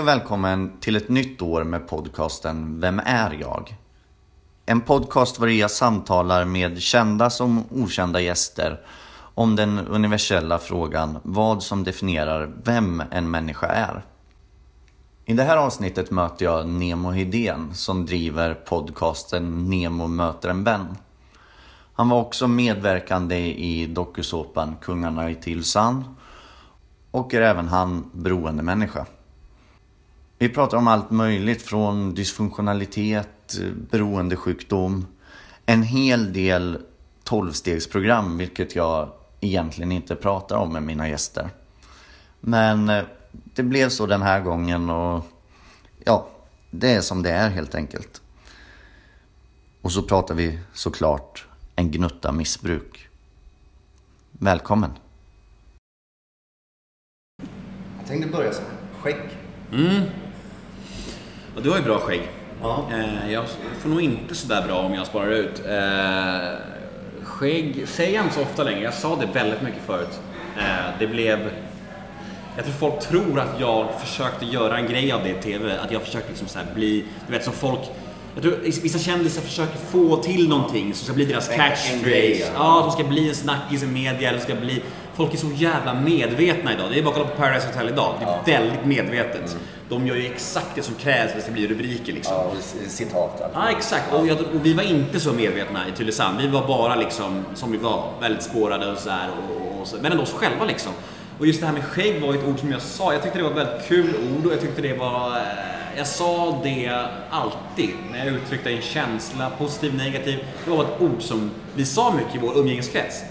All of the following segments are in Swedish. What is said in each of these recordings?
Hej och välkommen till ett nytt år med podcasten Vem är jag? En podcast var jag samtalar med kända som okända gäster om den universella frågan vad som definierar vem en människa är. I det här avsnittet möter jag Nemo Hedén som driver podcasten Nemo möter en vän. Han var också medverkande i dokusåpan Kungarna i Tylösand och är även han beroendemänniska. Vi pratar om allt möjligt från dysfunktionalitet, beroendesjukdom, en hel del tolvstegsprogram, vilket jag egentligen inte pratar om med mina gäster. Men eh, det blev så den här gången och ja, det är som det är helt enkelt. Och så pratar vi såklart en gnutta missbruk. Välkommen! Jag tänkte börja så här. Skägg. Och du har ju bra skägg. Ja. Eh, jag får nog inte sådär bra om jag sparar ut. Eh, skägg säger jag inte så ofta längre. Jag sa det väldigt mycket förut. Eh, det blev... Jag tror folk tror att jag försökte göra en grej av det i TV. Att jag försökte liksom så bli... Du vet som folk... Jag tror vissa kändisar försöker få till någonting som ska bli deras catchphrase. ja. Som ska bli en snackis i media eller ska bli... Folk är så jävla medvetna idag. Det är bara att kolla på Paradise Hotel idag. Det är väldigt medvetet. De gör ju exakt det som krävs för att det ska bli rubriker liksom. Ja, och citat. alltså. Ja, exakt. Och, jag, och vi var inte så medvetna i Tylösand. Vi var bara liksom, som vi var, väldigt spårade och sådär. Och, och så, men ändå oss själva liksom. Och just det här med skägg var ett ord som jag sa. Jag tyckte det var ett väldigt kul ord och jag tyckte det var... eh, Jag sa det alltid när jag uttryckte en känsla, positiv, negativ. Det var ett ord som vi sa mycket i vår umgängeskrets.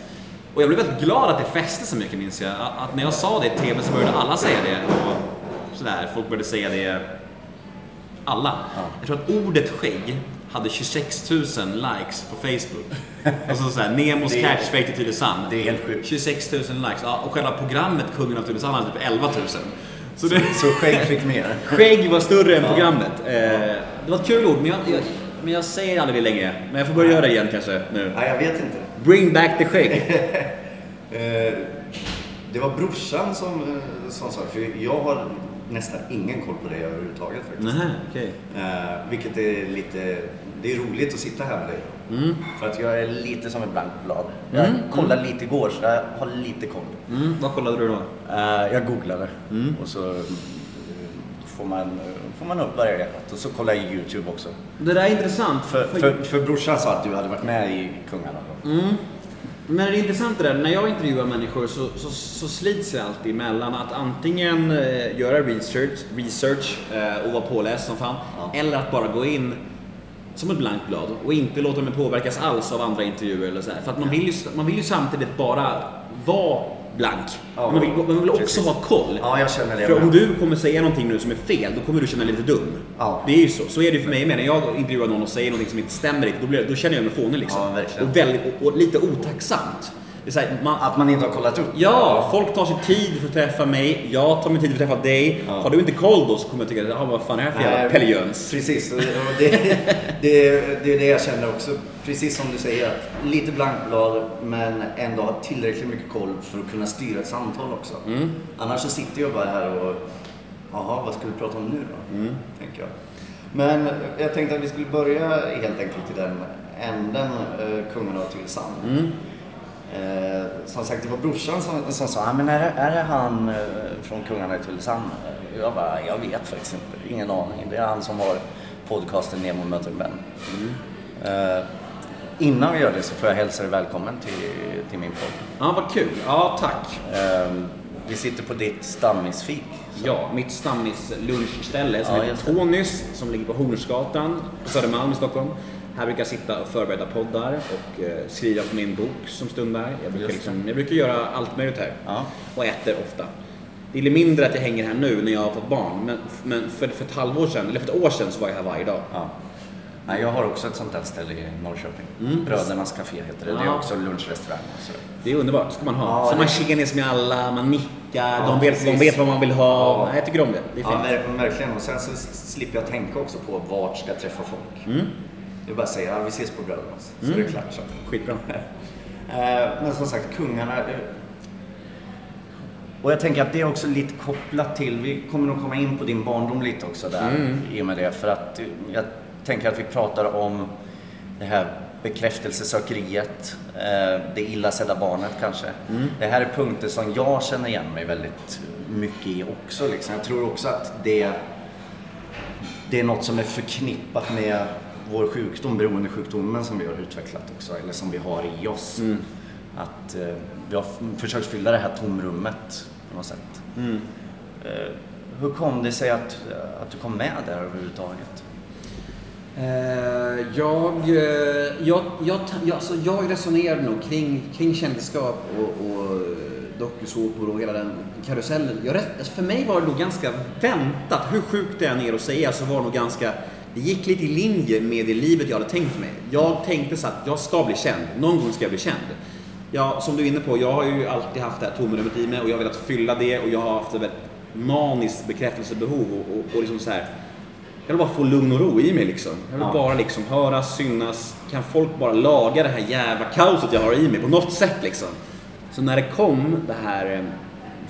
Och jag blev väldigt glad att det fäste så mycket minns jag. Att när jag sa det i TV så började alla säga det. Och sådär, folk började säga det alla. Jag tror att ordet skägg hade 26 000 likes på Facebook. Alltså såhär, Nemos Det catchphrase till Tylösand. det är helt sjukt. 26 000 likes. Ja, och själva programmet Kungen av Tylösand hade typ 11 000. Så, det, Så skägg fick mer. skägg var större än programmet. Eh, det var ett kul ord, men jag, jag, men jag säger aldrig det längre. Men jag får börja göra det igen kanske nu. Nej, jag vet inte. Bring back the skägg. Eh, det var brorsan som, eh, som sa för jag har nästan ingen koll på det överhuvudtaget faktiskt. Nähä, okej. Eh, vilket är lite, det är roligt att sitta här med dig. Mm. För att jag är lite som ett blankt blad. Jag kollade lite igår så jag har lite koll. Mm, vad kollade du då? Eh, jag googlade Mm. och så eh, får man, får man upp varje rätt. Och så kollar jag YouTube också. Det där är intressant. För, för, för brorsan sa att du hade varit med i Kungarna. Mm. Men det är intressant det där, när jag intervjuar människor så, så, så slits jag alltid mellan att antingen eh, göra research, research eh, och vara påläst som fan, eller att bara gå in som ett blankt blad och inte låta mig påverkas alls av andra intervjuer eller så här. För att man vill ju, man vill ju samtidigt bara vara blank. Ja, man, vill, man vill också precis. ha koll. Ja, jag känner det För om du kommer säga någonting nu som är fel, då kommer du känna dig lite dum. Ja. Det är ju så. Så är det för mig med. När jag intervjuar någon och säger någonting som inte stämmer riktigt, då, blir, då känner jag mig fånig liksom. Ja, verkligen. och, väldigt, och, och lite otacksamt. Här, man, Att man inte har kollat upp. Ja, folk tar sig tid för att träffa mig. Jag tar mig tid för att träffa dig. Ja. Har du inte koll då så kommer jag tycka, "Ah, vad fan är det här för jävla pellejöns? Precis, det, det, det är det jag känner också. Precis som du säger, att lite blankt blad men ändå ha tillräckligt mycket koll för att kunna styra ett samtal också. Mm. Annars så sitter jag bara här och, jaha, vad ska vi prata om nu då? Mm. Tänker jag. Men jag tänkte att vi skulle börja helt enkelt i den änden, eh, Kungarna och Tylösand. Mm. Eh, som sagt, det var brorsan som, som sa, ah, men är, är det han eh, från Kungarna i Tylösand? Jag bara, jag vet faktiskt inte, ingen aning. Det är han som har podcasten Nemo möter en vän. Eh, innan vi gör det så får jag hälsa dig välkommen till, till min podd. Ja, vad kul. Ja, tack. Eh, vi sitter på ditt stammisfik. Ja, mitt stammis lunchställe som Ja, heter. Tonys som ligger på Hornsgatan på Södermalm i Stockholm. Här brukar jag sitta och förbereda poddar och eh, skriva på min bok som stundar. Jag brukar, det. liksom, jag brukar göra allt möjligt här. Ja. Och äter ofta. Det är mindre att jag hänger här nu när jag har fått barn. Men, men för, för ett halvår sedan, eller för ett år sedan så var jag här varje dag. Ja. Nej, jag har också ett sånt där ställe i Norrköping. Brödernas Café heter det. Det är Ja. också lunchrestaurang. så. Det är underbart, ska man ha. Ja, så det- man tjenis med alla, man nickar, Ja, de, vet, de vet vad man vill ha. Ja. Jag tycker om det. Det är Ja, fint. ver- verkligen. Och sen så slipper jag tänka också på vart ska jag träffa folk. Det är bara att säga, ja, vi ses på Brödernas. Så det är klart. Så. Skitbra. Eh, Men som sagt, kungarna. eh, Och jag tänker att det är också lite kopplat till, vi kommer nog komma in på din barndom lite också där i och med det. För att eh, jag tänker att vi pratar om det här bekräftelsesökeriet, det illasedda barnet kanske. Det här är punkter som jag känner igen mig väldigt mycket i också. Liksom. Jag tror också att det, det är något som är förknippat med vår sjukdom, beroendesjukdomen som vi har utvecklat också, eller som vi har i oss. Att eh, vi har försökt fylla det här tomrummet på något sätt. Eh, hur kom det sig att, att du kom med där överhuvudtaget? Eh, jag, eh, jag, jag, jag, alltså jag resonerade nog kring, kring kändisskap och, och eh, dokusåpor och hela den karusellen. Jag, alltså för mig var det nog ganska väntat. Hur sjukt det än är att säga så var det nog ganska det gick lite i linje med det livet jag hade tänkt mig. Jag tänkte så att jag ska bli känd. Någon gång ska jag bli känd. Ja, som du är inne på, jag har ju alltid haft det här tomrummet i mig och jag har velat fylla det och jag har haft ett väldigt maniskt bekräftelsebehov och, och, och liksom så här. Jag vill bara få lugn och ro i mig liksom. Jag vill Ja. bara liksom höras, synas. Kan folk bara laga det här jävla kaoset jag har i mig på något sätt liksom. Så när det kom det här eh,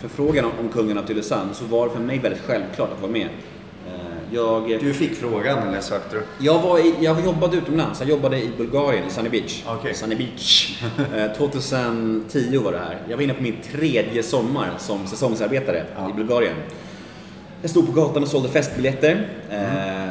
förfrågan om, om kungen av Tylösand så var det för mig väldigt självklart att vara med. Eh, Jag, Du fick frågan eller sökte du? jag, var i, jag jobbade utomlands. Jag jobbade i Bulgarien, i Sunny Beach. Okej. Sunny Beach. Eh, 2010 var det här. Jag var inne på min tredje sommar som säsongsarbetare Ja. i Bulgarien. Jag stod på gatan och sålde festbiljetter. Eh,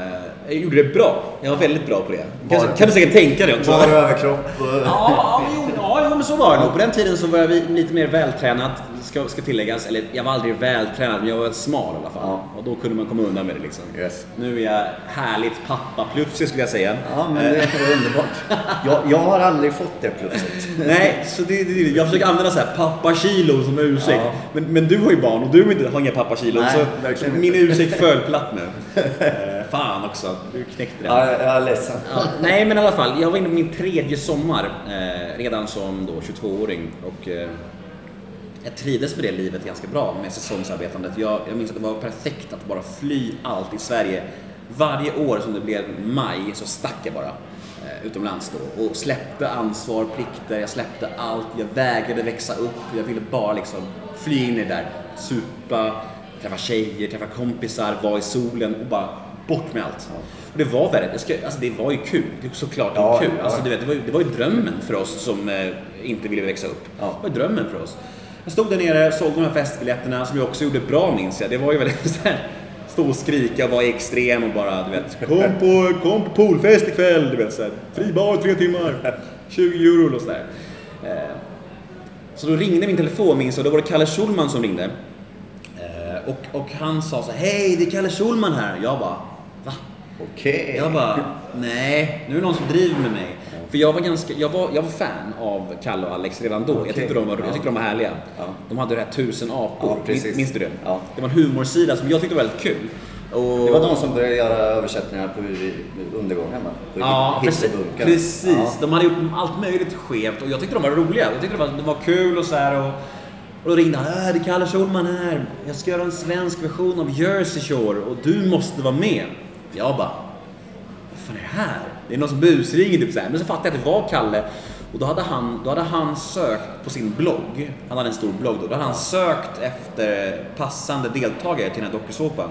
jag gjorde det bra. Jag var väldigt bra på det. Kan, Bara- kan du säkert tänka dig också. Bara överkropp? Ja, ja, jo, ja, jo, men så var det nog. På den tiden så var jag lite mer vältränad, ska, ska tilläggas. Eller jag var aldrig vältränad, men jag var smal i alla fall. Ja. Och då kunde man komma undan med det liksom. Yes. Nu är jag härligt pappaplufsig skulle jag säga. Ja, men det är underbart. Jag, jag har aldrig fått det plötsligt. Nej, så det, det, jag försöker använda så här pappakilo som ursäkt. Ja. Men, men du har ju barn och du har inga pappakilon. Nej, så min ursäkt föll platt nu. Fan också, du knäckte den. Ja, jag är ledsen. Ja, nej men i alla fall, jag var inne på min tredje sommar eh, redan som då 22-åring och eh, jag trivdes med det livet ganska bra med säsongsarbetandet. Jag, jag minns att det var perfekt att bara fly allt i Sverige. Varje år som det blev maj så stack jag bara eh, utomlands då och släppte ansvar, plikter, jag släppte allt. Jag vägrade växa upp, jag ville bara liksom fly in i det där, supa, träffa tjejer, träffa kompisar, vara i solen och bara bort med allt. Och det var väldigt, jag ska, alltså det var ju kul, det såklart det var Ja, kul. ja. Alltså, du vet, det, var, ju- det var ju drömmen för oss som eh, inte ville växa upp. Ja. Det var ju drömmen för oss. Jag stod där nere, sålde de här festbiljetterna som jag också gjorde bra minns jag. Det var ju väldigt så här, stå och skrika och vara extrem och bara du vet, kom på, kom på poolfest ikväll, du vet så här, fri bar tre timmar, 20 euro och sådär. Eh, så då ringde min telefon minns jag, då var det Kalle Schulman som ringde. Eh, och, och han sa så hej det är Kalle Schulman här. Jag bara, Okej. Jag bara, nej, nu är det någon som driver med mig. För jag var ganska, jag var, jag var fan av Kalle och Alex redan då. Okej. Jag tyckte de var, Ja. jag tyckte de var härliga. Ja. De hade det här tusen apor. Ja, Minns du det? Ja. Det var en humorsida som jag tyckte var väldigt kul. Och... Det var de som började göra översättningar på undergången va? På Ja, precis. Precis. Ja. De hade gjort allt möjligt skevt och jag tyckte de var roliga. Jag tyckte det var, det var kul och så här. Och, och då ringde han. Äh, det är Kalle Schulman här. Jag ska göra en svensk version av Jersey Shore och du måste vara med. Jag bara, vad fan är det här? Det är någon som busringer typ så här. Men så fattade jag att det var Kalle. Och då hade, han, då hade han sökt på sin blogg, han hade en stor blogg då, då hade han sökt efter passande deltagare till den här dokusåpan.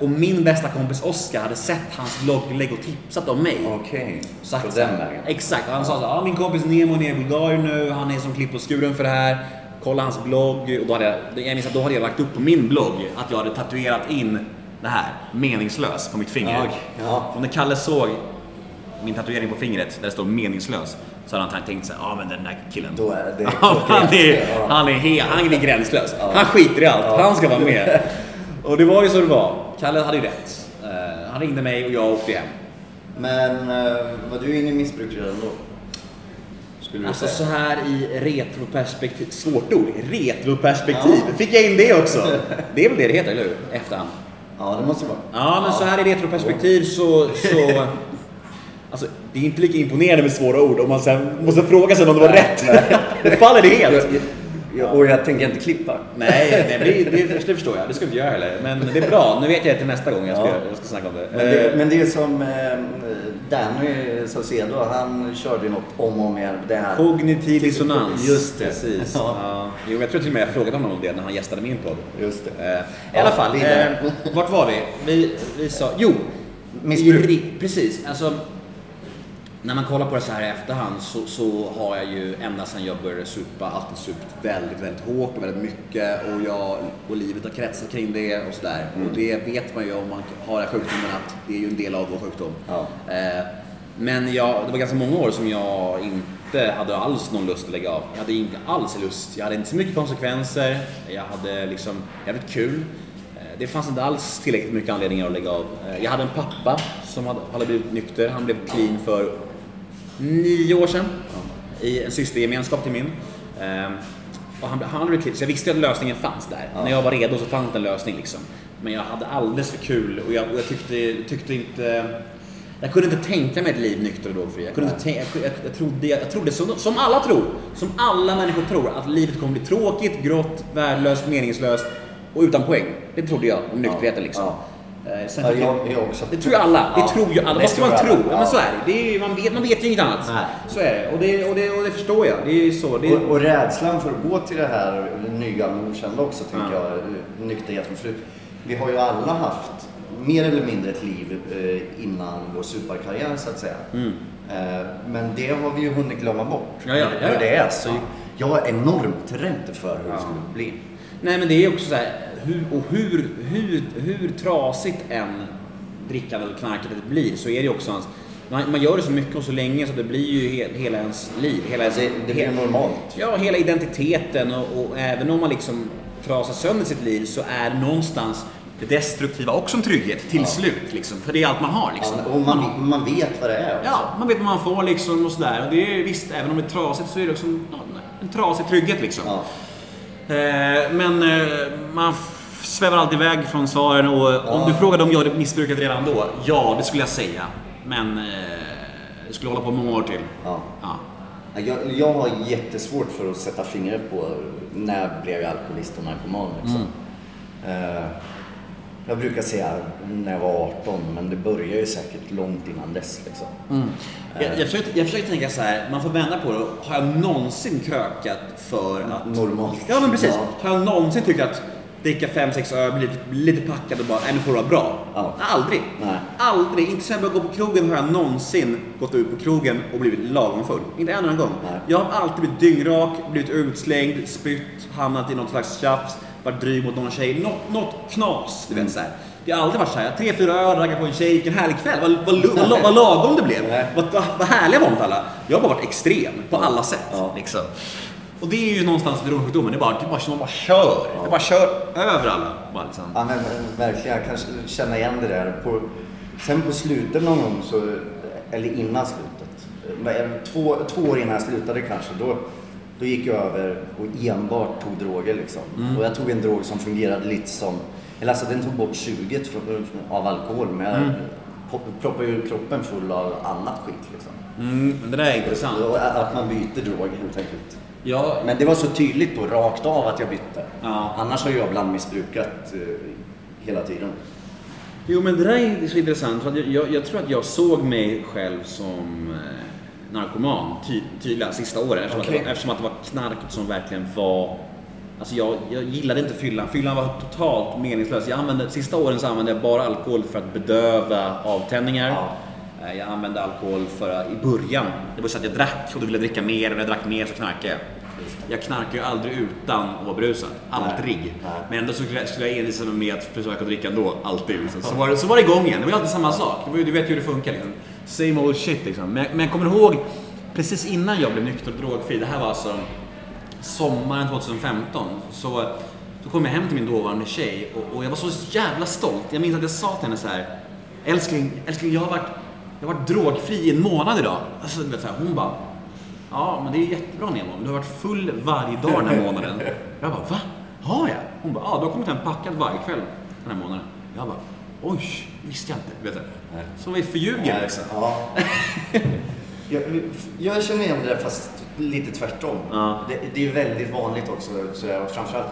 Och min bästa kompis Oskar hade sett hans blogginlägg och tipsat om mig. Okej, Sagt på den vägen. Exakt, och han sa så här, ah, min kompis Nemo är nere i Bulgarien nu, han är som klipp och skuren för det här. Kolla hans blogg. Och då hade jag, jag minns att då hade jag lagt upp på min blogg att jag hade tatuerat in det här, meningslös, på mitt finger. Ja. Ja. Och när Kalle såg min tatuering på fingret där det står meningslös så hade han tänkt så här, ja ah, men den där killen. Då är det Ja, han, är, Ja. han, är helt, han är gränslös. Ja. Han skiter i allt. Ja. Han ska vara med. Och det var ju så det var. Kalle hade ju rätt. Eh, han ringde mig och jag åkte hem. Men uh, var du inne i missbruk redan då? Skulle Alltså så här i retroperspektiv, svårt ord, retroperspektiv. Fick jag in det också? Det är väl det det heter, eller hur? Efterhand. Ja, det måste det vara. Ja, men så här i retroperspektiv så... så alltså, det är inte lika imponerande med svåra ord om man sen måste fråga sig om det var rätt. Det faller det helt. Jag, och jag tänker inte klippa. Nej, nej det, det, det förstår jag. Det ska inte göra heller. Men det är bra. Nu vet jag till nästa gång jag ska, Ja. jag ska snacka om det. Men det, Eh, men det är som eh, Danny Saucedo, han körde ju något om och om igen. Det här. Kognitiv dissonans. Just det. Precis. Ja. Ja. Jo, jag tror till och med jag frågade honom om det när han gästade min podd. Just det. Eh, I Ja, alla fall, eh, vart var vi? Vi, vi sa, jo, Missbruk. Precis, alltså när man kollar på det så här i efterhand så, så har jag ju ända sedan jag började supa alltid supit väldigt, väldigt hårt och väldigt mycket och jag och livet har kretsat kring det och sådär. Och det vet man ju om man har den här sjukdomen att det är ju en del av vår sjukdom. Ja. Eh, men jag, det var ganska många år som jag inte hade alls någon lust att lägga av. Jag hade inte alls lust. Jag hade inte så mycket konsekvenser. Jag hade liksom jävligt kul. Eh, Det fanns inte alls tillräckligt mycket anledningar att lägga av. Eh, Jag hade en pappa som hade, hade blivit nykter. Han blev clean för nio år sedan. I en systergemenskap till min. Eh, Och han, han clean, så jag visste att lösningen fanns där. När jag var redo så fanns det en lösning liksom. Men jag hade alldeles för kul och jag, och jag tyckte, tyckte inte... Jag kunde inte tänka mig ett liv nykter och drogfri. Jag, kunde inte tänka, jag, jag, jag trodde, jag trodde som, som alla tror, som alla människor tror, att livet kommer bli tråkigt, grått, värdelöst, meningslöst och utan poäng. Det trodde jag om nykterheten liksom. Ja. Eh, Sen Ja, jag, jag också. det tror ju alla. Det Ja, tror ju alla. Vad ska man tro? Ja, men så är det. det är, man, vet, man vet ju inget annat. Nej. Så är det. Och det, och det. och det förstår jag. Det är så. Det, Och, och rädslan för att gå till det här nygamla okända också, tänker Ja. jag, nykterheten. För vi har ju alla haft mer eller mindre ett liv eh, innan vår superkarriär så att säga. Eh, men det har vi ju hunnit glömma bort. Mm. Ja, ja, ja, Hur det är. Så jag var enormt rädd för hur det skulle bli. Nej men det är också så här, hur, och hur, hur, hur trasigt än drickandet och knarkandet blir så är det ju också hans, man, man gör det så mycket och så länge så det blir ju he, hela ens liv. Hela ens, Det, det blir he- normalt. Ja, hela identiteten och, och även om man liksom trasar sönder sitt liv så är någonstans det destruktiva också en trygghet till Ja. slut liksom. För det är allt man har liksom. Ja, och man, man vet vad det är. också. Ja, man vet vad man får liksom och sådär. Och det är visst, även om det är trasigt så är det också en, en trasig trygghet liksom. Ja. Eh, men eh, man svävar alltid iväg från svaren och om du frågade om jag hade missbrukat redan då? Ja, det skulle jag säga. Men eh, det skulle hålla på många år till. Ja. Ja. Jag, jag har jättesvårt för att sätta fingret på när blev jag alkoholist och narkoman. Liksom. Eh, jag brukar säga när jag var 18, men det börjar ju säkert långt innan dess. Liksom. Jag, jag, försöker, jag försöker tänka så här, man får vända på det. Har jag någonsin krökat för att... Normalt. Ja men precis. Ja. Har jag någonsin tyckt att dricka 5-6 öl, bli lite, lite packad och bara, nej nu får det vara bra. Ja. Aldrig. Nej. Aldrig. Inte sen jag började gå på krogen har jag någonsin gått ut på krogen och blivit lagom full. Inte en enda gång. Nej. Jag har alltid blivit dyngrak, blivit utslängd, spytt, hamnat i något slags tjafs, varit dryg mot någon tjej. Något, något knas, du vet så här. Det har aldrig varit så här, tre, fyra öl, raggat på en tjej, vilken härlig kväll. Vad, vad, vad, vad, lagom det blev. Nej. Vad, vad, vad härliga var mot alla. Jag har bara varit extrem på alla sätt. Ja. Liksom. Och det är ju någonstans beroendesjukdomen. Det är bara, det är bara, man bara kör. Det bara kör över alla. Bara liksom. Ja men verkligen, jag kan känna igen det där. På, sen på slutet någon gång, så, eller innan slutet, det, två, två år innan jag slutade kanske, då, då gick jag över och enbart tog droger liksom. Och jag tog en drog som fungerade lite som, eller alltså den tog bort 20 från- av alkohol men jag pop- proppade ju kroppen full av annat skit liksom. Mm, men det där är intressant. Och att man byter drog helt enkelt. Ja, Men det var så tydligt då, rakt av att jag bytte. Ja. Annars har jag blandmissbrukat eh, hela tiden. Jo men det där är så intressant för jag, jag, jag tror att jag såg mig själv som eh, narkoman ty, tydliga sista åren eftersom, Okej. att det var, eftersom att det var knarket som verkligen var Alltså jag, jag gillade inte fyllan. Fyllan var totalt meningslös. Jag använde, sista åren så använde jag bara alkohol för att bedöva avtändningar. Ja. Eh, Jag använde alkohol för att, i början, det var så att jag drack och då ville jag dricka mer och när jag drack mer så knarkade jag. Jag knarkar ju aldrig utan att vara berusad. Aldrig. Nej. Men ändå så skulle jag, envisa mig med att försöka dricka ändå. Alltid. Liksom. Så, var det, så var det igång igen. Det var ju alltid samma sak. Var du vet ju hur det funkar liksom. Same old shit liksom. Men, men jag kommer ihåg precis innan jag blev nykter och drogfri. Det här var alltså sommaren 2015. Så, så kom jag hem till min dåvarande tjej och, och jag var så jävla stolt. Jag minns att jag sa till henne så här. Älskling, älskling jag har varit jag har varit drogfri i en månad idag. Alltså, vet, så här, hon bara, ja men det är jättebra Nemo, men du har varit full varje dag den här månaden. Jag bara, va? Har jag? Hon bara, ja du har kommit hem packad varje kväll den här månaden. Jag bara, oj, visste jag inte. Vet, så här så vi förljuger liksom. Ja. jag, jag känner igen det där fast lite tvärtom. Ja. Det, det är väldigt vanligt också. Sådär, och framförallt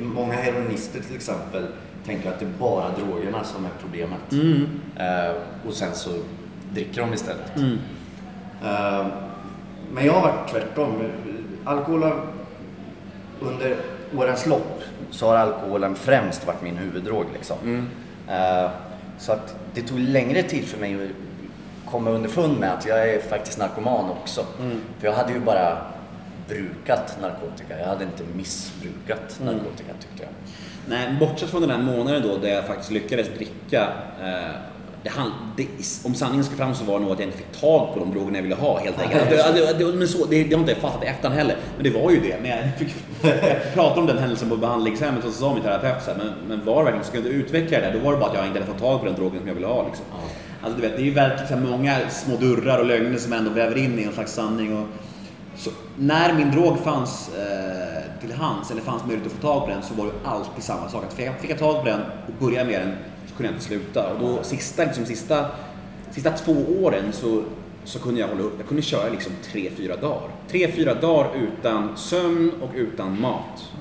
många heroinister till exempel tänker att det är bara drogerna som är problemet. Mm. Eh, och sen så dricker de istället. Mm. Eh, men jag har varit tvärtom. Alkohol har, under årens lopp så har alkoholen främst varit min huvuddrog. Liksom. Mm. Eh, så att det tog längre tid för mig att komma underfund med att jag är faktiskt narkoman också. Mm. För jag hade ju bara brukat narkotika. Jag hade inte missbrukat Mm. narkotika tyckte jag. Nej, bortsett från den här månaden då där jag faktiskt lyckades dricka. Eh, det, hand- det, om sanningen ska fram så var det nog att jag inte fick tag på de drogerna jag ville ha helt enkelt. Nej, Det, det, men så, det, det har inte jag fattat i efterhand heller. Men det var ju det. Men jag, fick, jag pratade om den händelsen på behandlingshemmet och så sa min terapeut så här, men, men var det verkligen så kunde du utveckla det där? Då var det bara att jag inte hade fått tag på den drogen som jag ville ha. Liksom. Alltså, du vet, det är ju verkligen många små dörrar och lögner som ändå väver in i en slags sanning. Och, så när min drog fanns eh, till hands, eller fanns möjlighet att få tag på den, så var det alltid samma sak. Att fick jag, fick jag tag på den och började med den kunde jag inte sluta. Och då sista, liksom, sista, sista två åren så, så kunde jag hålla upp. Jag kunde köra liksom tre, fyra dagar. Tre, fyra dagar utan sömn och utan mat.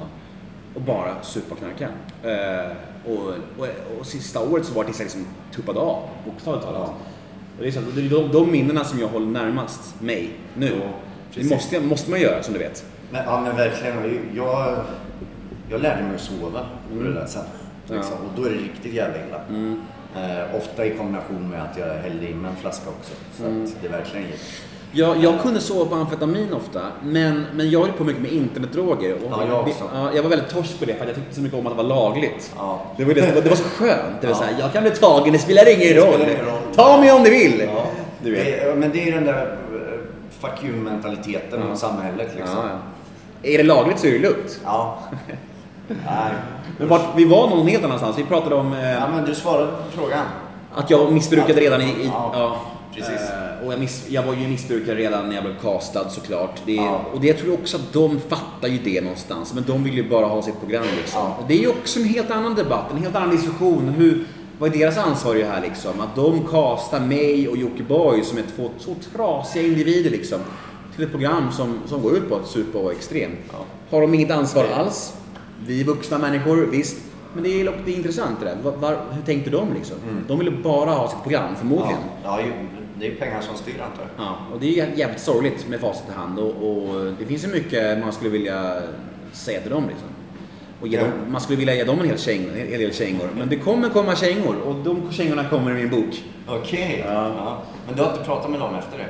Och bara supa och knarka. Eh, och, och, och sista året så var det liksom tuppade av, bokstavligt talat. Och det är, så, det är de, de minnena som jag håller närmast mig nu. Ja, det måste, måste man göra som du vet. Men, ja men verkligen. Jag, jag lärde mig att sova på det där sen. Liksom. Ja. Och då är det riktigt jävla illa. Eh, ofta i kombination med att jag hällde i mig en flaska också. Så att det verkligen gick. Jag, jag kunde sova på amfetamin ofta, men, men jag höll på mycket med internetdroger. Och Ja, jag också. ja, jag var väldigt torsk på det för att jag tyckte så mycket om att det var lagligt. Ja. Det, var det, det, var, så skönt. Det var Ja. så här, jag kan bli tagen, det spelar ingen roll. spelar ingen roll. Ta mig om du vill. Ja. Du. Det, men det är ju den där eh, fuck you-mentaliteten Ja. av samhället liksom. Är det lagligt så är det lugnt. Ja. Nej. Men vart, vi var någon helt annanstans. Vi pratade om eh, Ja, men du svarade på frågan. att jag missbrukade redan i... i Ja, ja, precis. Eh, och jag, miss, jag var ju missbrukare redan när jag blev castad såklart. Det, Ja. Och det, jag tror också att de fattar ju det någonstans. Men de vill ju bara ha sitt program liksom. Ja. Det är ju också en helt annan debatt, en helt annan diskussion. Hur, vad är deras ansvar i det här liksom? Att de castar mig och Jockiboi som är två så trasiga individer liksom. Till ett program som, som går ut på att supa och vara extrem. Ja. Har de inget ansvar alls? Vi är vuxna människor, visst. Men det är, det är intressant det där. Var, var, hur tänkte de liksom? De ville bara ha sitt program, förmodligen. Ja, ja, det är pengar som styr antar jag. Ja, och det är jävligt sorgligt med facit i hand och, och det finns ju mycket man skulle vilja säga till dem liksom. Och Ja. dem, man skulle vilja ge dem en hel, käng, en hel del kängor. Men det kommer komma kängor och de kängorna kommer i min bok. Okej. Ja. Ja. Men du har inte pratat med dem efter det?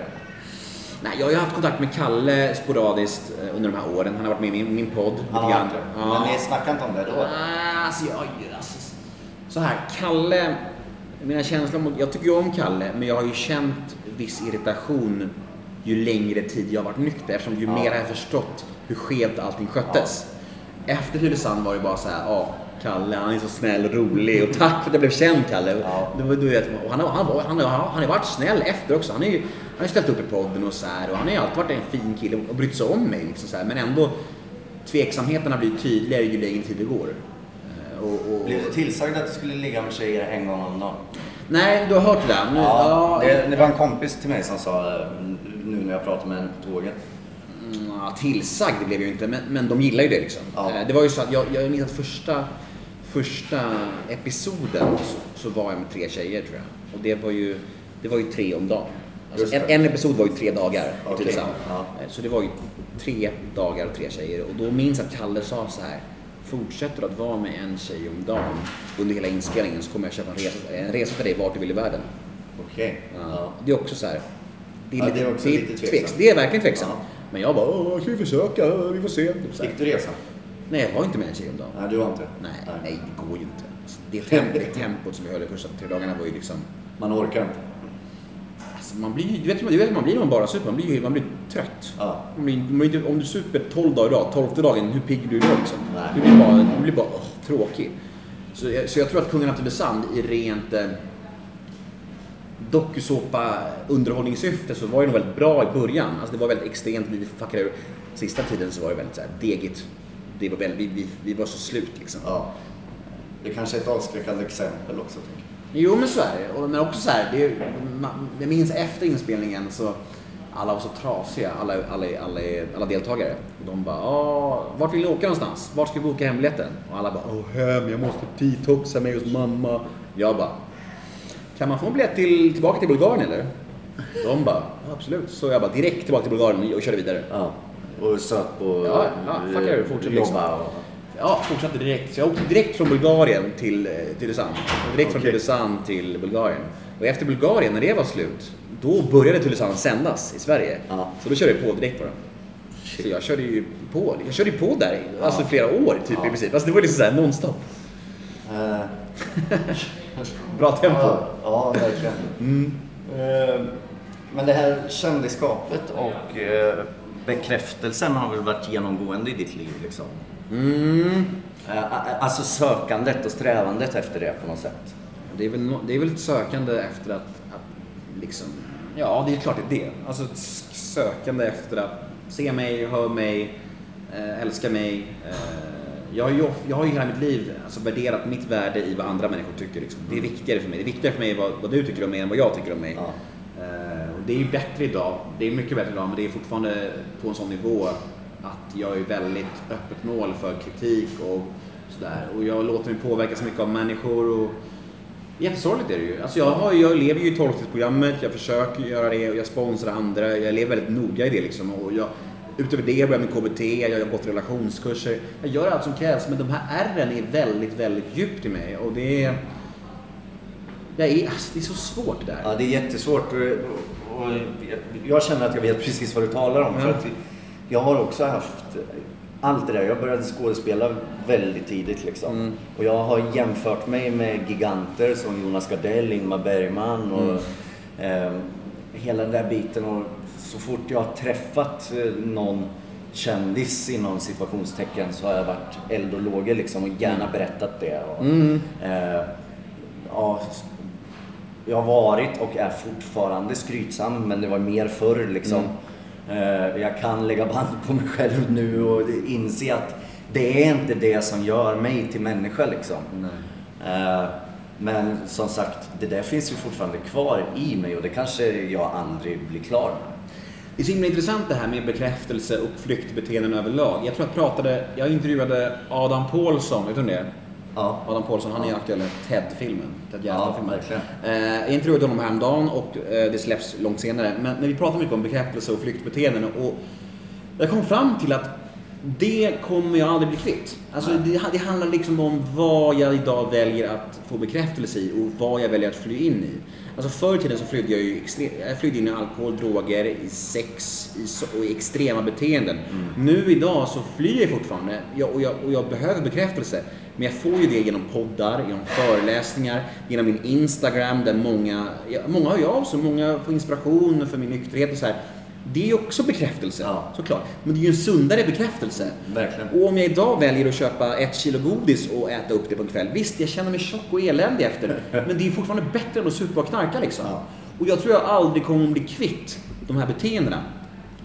Nej, jag har ju haft kontakt med Kalle sporadiskt eh, under de här åren. Han har varit med i min, min podd lite grann. det. Men ni snackar inte om det då? Ah, Alltså, jag, alltså, så här, Kalle, mina känslor mot, jag tycker ju om Kalle, men jag har ju känt viss irritation ju längre tid jag har varit nykter eftersom ju Ja. mer har jag förstått hur skevt allting sköttes. Efter Tylösand var det bara så här, ja, Kalle han är så snäll och rolig och tack för att jag blev känd Kalle. Ja. Var, du vet, och han, har- han, han, han har varit snäll efter också. Han har ju han har ställt upp i podden och så här, och han har ju alltid varit en fin kille och brytt sig om mig. Liksom så här, men ändå tveksamheterna blir tydligare ju längre tid det går. Eh, Och, och, Blev du tillsagd att du skulle ligga med tjejer en gång om dagen? Nej, du har hört det där. Nu, Ja, ja, det, det var en kompis till mig som sa eh, nu när jag pratade med henne på tåget. Mm, ja, tillsagd det blev jag ju inte, men, men de gillar ju det liksom. Ja. Eh, Det var ju så att jag, jag minns att första, första episoden så, så var jag med tre tjejer tror jag. Och det var ju, det var ju tre om dagen. Alltså, en, det. en episod var ju tre dagar i Okej, Tylösand. ja. Eh, Så det var ju tre dagar och tre tjejer. Och då minns jag att Kalle sa så här. Fortsätter du att vara med en tjej om dagen under hela inspelningen så kommer jag köpa en resa, en resa till dig vart du vill i världen. Okej. Ja. Det är också så här. Det är, Ja, lite, det är också lite tveksamt. tveks- Det är verkligen tveksamt. Ja. Men jag bara, "Åh, ska vi försöka? Vi får se. Typ. Fick du resan? Nej, jag var inte med en tjej om dagen. Nej, du var inte? Nej, nej, det går ju inte. Alltså, det, temp, det tempot som vi höll de första tre dagarna var ju liksom... Man orkar inte? Man blir, du, vet, du vet man blir när man bara super. Man blir, man blir trött. Ja. Man blir, man blir, om du super 12 dagar idag, 12 dagen, hur pigg blir du då liksom? Nej. Du blir bara, du blir bara åh, tråkig. Så jag, så jag tror att Kungen av Tylösand i rent... Eh, dokusåpa underhållningssyfte så var det nog väldigt bra i början. Alltså det var väldigt extremt, vi fuckade ur. Sista tiden så var det väldigt så här degigt. Det var väldigt, vi, vi, vi var så slut liksom. Ja. Det kanske är ett avskräckande exempel också. Tänker jag. Jo men så är det. Men också så här, det, är- man- jag minns efter inspelningen så alla var så trasiga, alla, alla, alla, alla deltagare. De bara, "Ah, vart vill ni åka någonstans? Vart ska vi boka hembiljetten? Och alla bara, åh hem, jag måste detoxa mig hos mamma. Jag bara, kan man få en biljett till, tillbaka till Bulgarien eller? De bara, "Ja, absolut. Så jag bara direkt tillbaka till Bulgarien och körde vidare. Ja. Och söp och Ja, ja, fuck it, fortsätt liksom. Och... Ja, fortsatte direkt. Så jag åkte direkt från Bulgarien till eh, Tylösand. Direkt från. Tylösand till Bulgarien. Och efter Bulgarien, när det var slut, då började Tylösand sändas i Sverige. Ja. Så då körde jag på direkt på den. Så jag körde ju på, jag körde ju på där i- alltså flera år typ i princip. Alltså det var liksom såhär nonstop. Eh, Bra tempo. ja, ja, verkligen. Eh, Men det här kändisskapet och eh, bekräftelsen har väl varit genomgående i ditt liv liksom? Mm. Eh, a- Alltså sökandet och strävandet efter det på något sätt. Det är väl, det är väl ett sökande efter att, att liksom, ja det är klart det är det. Alltså ett sökande efter att se mig, höra mig, eh, älska mig. Eh, jag, har ju, jag har ju hela mitt liv alltså, värderat mitt värde i vad andra människor tycker. Liksom. Det är viktigare för mig. Det är viktigare för mig vad, vad du tycker om mig än vad jag tycker om mig. Ja. Eh, det är ju bättre idag. Det är mycket bättre idag men det är fortfarande på en sån nivå att jag är väldigt öppet mål för kritik och sådär. Och jag låter mig påverkas mycket av människor och Jättesorgligt är det ju. Alltså jag, har, jag lever ju i tolvstegsprogrammet, jag försöker göra det och jag sponsrar andra. Jag lever väldigt noga i det liksom. Och jag, utöver det börjar jag med KBT, jag har gått relationskurser. Jag gör allt som krävs men de här ärren är väldigt, väldigt djupt i mig. Och det är... Jag är, alltså, det är så svårt det där. Ja, det är jättesvårt. Och, jag känner att jag vet precis vad du talar om. För Ja. att jag har också haft allt det där. Jag började skådespela väldigt tidigt liksom. Mm. Och jag har jämfört mig med giganter som Jonas Gardell, Ingmar Bergman och Mm. eh, hela den där biten. Och så fort jag har träffat eh, någon kändis inom situationstecken så har jag varit eld och lågor liksom och gärna berättat det. Och, Mm. eh, ja, jag har varit och är fortfarande skrytsam men det var mer förr liksom. Eh, Jag kan lägga band på mig själv nu och inse att det är inte det som gör mig till människa liksom. Eh, Men som sagt, det där finns ju fortfarande kvar i mig och det kanske jag aldrig blir klar med. Det är så himla intressant det här med bekräftelse och flyktbeteenden överlag. Jag tror jag pratade, jag intervjuade Adam Pålsson, vet du det? Ja. Adam Pålsson, han är aktuell med TED-filmen. Ted Ja, Gärdestad-filmen. verkligen. Eh, jag intervjuade honom häromdagen och eh, det släpps långt senare. Men, men vi pratar mycket om bekräftelse och flyktbeteenden och jag kom fram till att det kommer jag aldrig bli kvitt. Alltså det, det handlar liksom om vad jag idag väljer att få bekräftelse i och vad jag väljer att fly in i. Alltså förr i tiden så flydde jag ju extre- jag flydde in i alkohol, droger, i sex i och i extrema beteenden. Nu idag så flyr jag fortfarande jag, och, jag, och jag behöver bekräftelse. Men jag får ju det genom poddar, genom föreläsningar, genom min Instagram där många, många hör av sig, många får inspiration för min nykterhet och så här. Det är ju också bekräftelse, Ja. såklart. Men det är ju en sundare bekräftelse. Verkligen. Och om jag idag väljer att köpa ett kilo godis och äta upp det på en kväll. Visst, jag känner mig tjock och eländig efter. Men det är fortfarande bättre än att supa och knarka liksom. Ja. Och jag tror jag aldrig kommer att bli kvitt de här beteendena.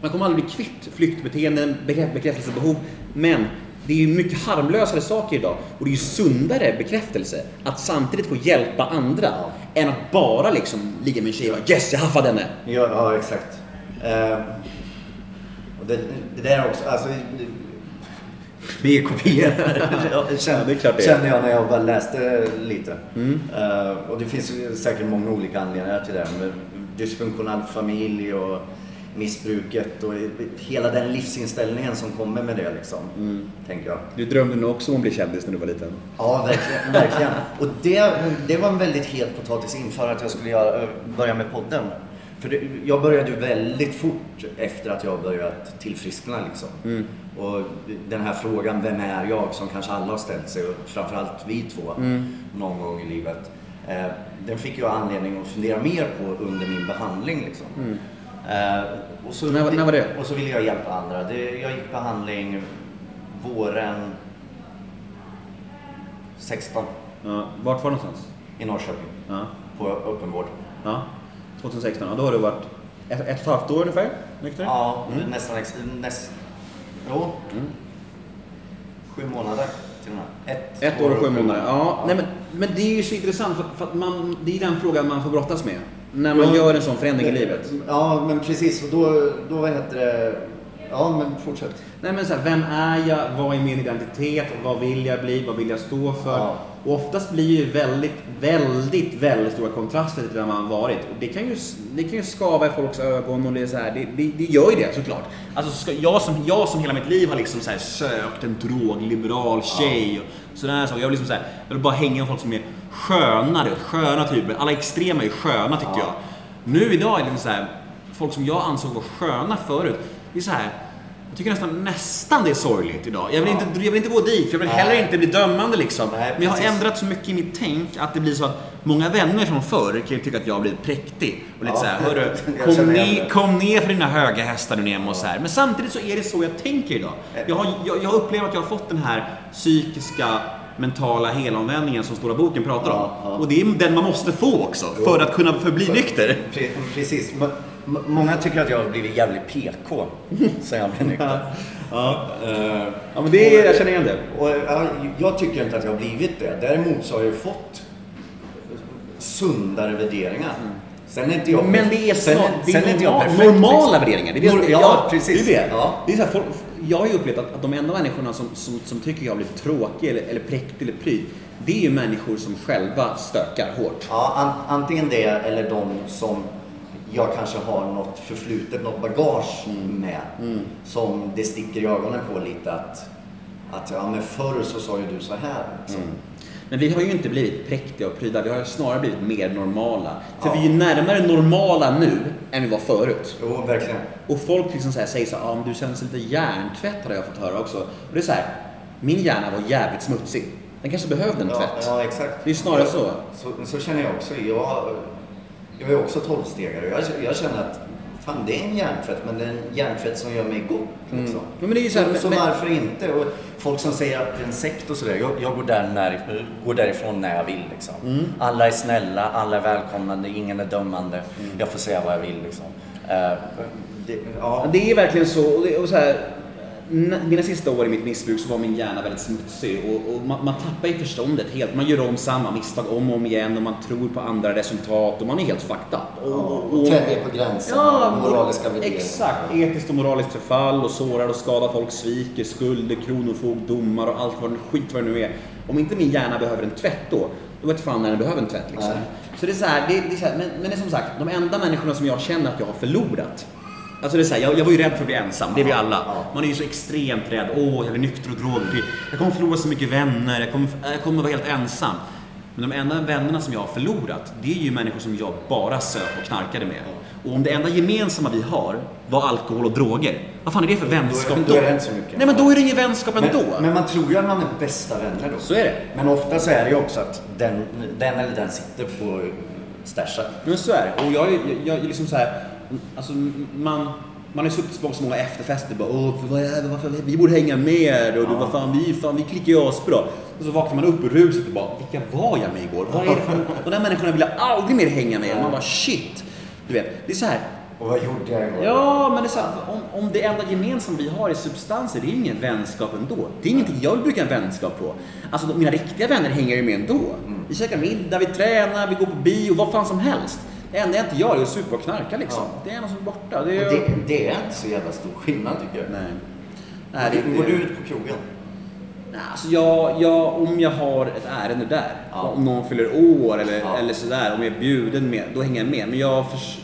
Man kommer aldrig bli kvitt flyktbeteenden, bekrä- bekräftelsebehov. Men det är ju mycket harmlösare saker idag. Och det är ju sundare bekräftelse att samtidigt få hjälpa andra. Än att bara liksom ligga med en tjej och bara yes, jag haffade henne. Ja, ja exakt. Eh, och det, det där också, alltså... det- Vi är kopior. Jag känner, Ja, känner jag när jag bara läste lite. Eh, och det finns säkert många olika anledningar till det. Med dysfunktionell familj och missbruket och hela den livsinställningen som kommer med det liksom. Tänker jag. Du drömde nog också om att bli kändis när du var liten. Ja, verkligen. verkligen. Och det, det var en väldigt het potatis inför att jag skulle göra, börja med podden. För det, jag började ju väldigt fort efter att jag börjat tillfriskna liksom. Och den här frågan, vem är jag? Som kanske alla har ställt sig, och framförallt vi två, någon gång i livet. Eh, den fick jag anledning att fundera mer på under min behandling liksom. Eh, och så, När när var det? Och så ville jag hjälpa andra. Det, jag gick behandling våren 16 Ja, vart var det någonstans? i Norrköping Ja. på öppenvård. Ja. 2016, ja, då har du varit ett, ett och ett halvt år ungefär nykter? Ja, nästan ex- näst... Jo. Sju månader till och med. Ett, Ett år och sju månader. Ja, nej men, men det är ju så intressant för, för att man, det är den frågan man får brottas med. När man Ja. gör en sån förändring i livet. Ja, men precis. Och då, då vad heter det... Ja, men fortsätt. Nej men så här, vem är jag? Vad är min identitet? Vad vill jag bli? Vad vill jag stå för? Ja. Och oftast blir ju väldigt, väldigt, väldigt stora kontraster till vem man har varit. Och det kan ju, det kan ju skava i folks ögon och det är så här, det, det, det gör ju det såklart. Alltså ska, jag, som, jag som hela mitt liv har liksom så här sökt en drogliberal tjej och sådär så. Jag vill liksom så här, jag vill bara hänga med folk som är sköna, du vet, sköna typer. Alla extrema är sköna tycker jag. Nu idag är det liksom så här, folk som jag ansåg var sköna förut. Det är så här, jag tycker nästan, nästan det är sorgligt idag. Jag vill, inte, jag vill inte gå dit, för jag vill Nej. heller inte bli dömande liksom. Nej, Men jag har ändrat så mycket i mitt tänk att det blir så att många vänner från förr kan ju tycka att jag har blivit präktig. Och lite Ja. så här, hörru, kom ner, kom ner för dina höga hästar nu Nemo och så här. Men samtidigt så är det så jag tänker idag. Jag har, jag, jag upplever att jag har fått den här psykiska mentala helomvändningen som Stora Boken pratar om. Ja, ja. Och det är den man måste få också, för att kunna förbli nykter. Pre- Precis. Många tycker att jag har blivit jävligt PK sen jag blev nykter. Ja, Eh, ja men det är, jag känner igen det. Och, ja, jag tycker inte att jag har blivit det. Däremot så har jag ju fått sundare värderingar. Sen är inte jag... Men det är, sen, det sen är inte jag perfekt, normala liksom. värderingar. Det är det, Nor- ja, precis. Det är det. Ja. det är så här, folk, jag har ju upplevt att, att de enda människorna som, som, som tycker jag har blivit tråkig eller, eller präktig eller pryd, det är ju människor som själva stökar hårt. Ja, an, antingen det eller de som jag kanske har något förflutet, något bagage med. Som det sticker i ögonen på lite att, att ja men förr så sa ju du så här. Liksom. Men vi har ju inte blivit präktiga och pryda, vi har ju snarare blivit mer normala. För Ja. vi är ju närmare normala nu än vi var förut. Jo, verkligen. Och folk liksom så här säger så här, ah, men du känns lite hjärntvätt har jag fått höra också. Och det är så här, min hjärna var jävligt smutsig. Den kanske behövde en Ja, tvätt. ja, exakt. Det är snarare så. så. Så känner jag också. Jag, jag är också tolvstegare. Jag, jag känner att fan, det är en hjärntvätt, men det är en hjärntvätt som gör mig. Liksom. Men det är ju så här, så, men- varför inte? Och folk som säger att det är en sekt och sådär. Jag, jag går, där när, går därifrån när jag vill. Liksom. Mm. Alla är snälla, alla är välkomnande, ingen är dömande. Mm. Jag får säga vad jag vill. Liksom. Eh, det, ja. Det är verkligen så. Och det, och så här, mina sista år i mitt missbruk så var min hjärna väldigt smutsig och, och man, man tappar ju förståndet helt. Man gör om samma misstag om och om igen och man tror på andra resultat och man är helt fucked up. Och, och, och, tänjer på gränserna, moraliska värderingar. Exakt. Etiskt och moraliskt förfall och sårar och skadar folk, sviker, skulder, kronofogd, domar och allt vad skit vad det nu är. Om inte min hjärna behöver en tvätt då, då vet fan när den behöver en tvätt liksom. Nej. Så det är så här, det, det är så här men, men det är som sagt, de enda människorna som jag känner att jag har förlorat Alltså det är så här, jag, jag var ju rädd för att bli ensam, det är vi alla. Man är ju så extremt rädd. Åh, jag blir nykter och drogfri. Jag kommer förlora så mycket vänner, jag kommer, jag kommer vara helt ensam. Men de enda vännerna som jag har förlorat, det är ju människor som jag bara söp och knarkade med. Och om det enda gemensamma vi har var alkohol och droger, vad fan är det för vänskap då är det inte så mycket. Nej men då är det ingen vänskap ändå. Men, men man tror ju att man är bästa vänner då. Så är det. Men ofta så är det ju också att den, den eller den sitter på stashen. Men så är det. Och jag, jag, jag är liksom så här, alltså man, man har suttit på så många efterfester bara Åh, vad är varför, vi borde hänga med och du, vad fan, vi, fan, vi klickar ju asbra. Och så vaknar man upp ur ruset och bara, vilka var jag med igår? Vad är det för, de där människorna vill jag aldrig mer hänga med. Man bara shit. Du vet, det är så här, Och vad gjorde jag igår? Ja, men det är så här, om, om det enda gemensamma vi har är substanser, det är ingen vänskap ändå. Det är ingenting jag vill bygga en vänskap på. Alltså mina riktiga vänner hänger ju med ändå. Vi käkar middag, vi tränar, vi går på bio, vad fan som helst. Det enda jag inte gör är att supa och knarka liksom. Ja. Det är något som är borta. Det är... Det, det är inte så jävla stor skillnad tycker jag. Nej. Nej, det, Går det... du ut på krogen? Nej, alltså jag, jag, om jag har ett ärende där, Ja. om någon fyller år eller, Ja. eller sådär, om jag är bjuden med, då hänger jag med. Men jag förs-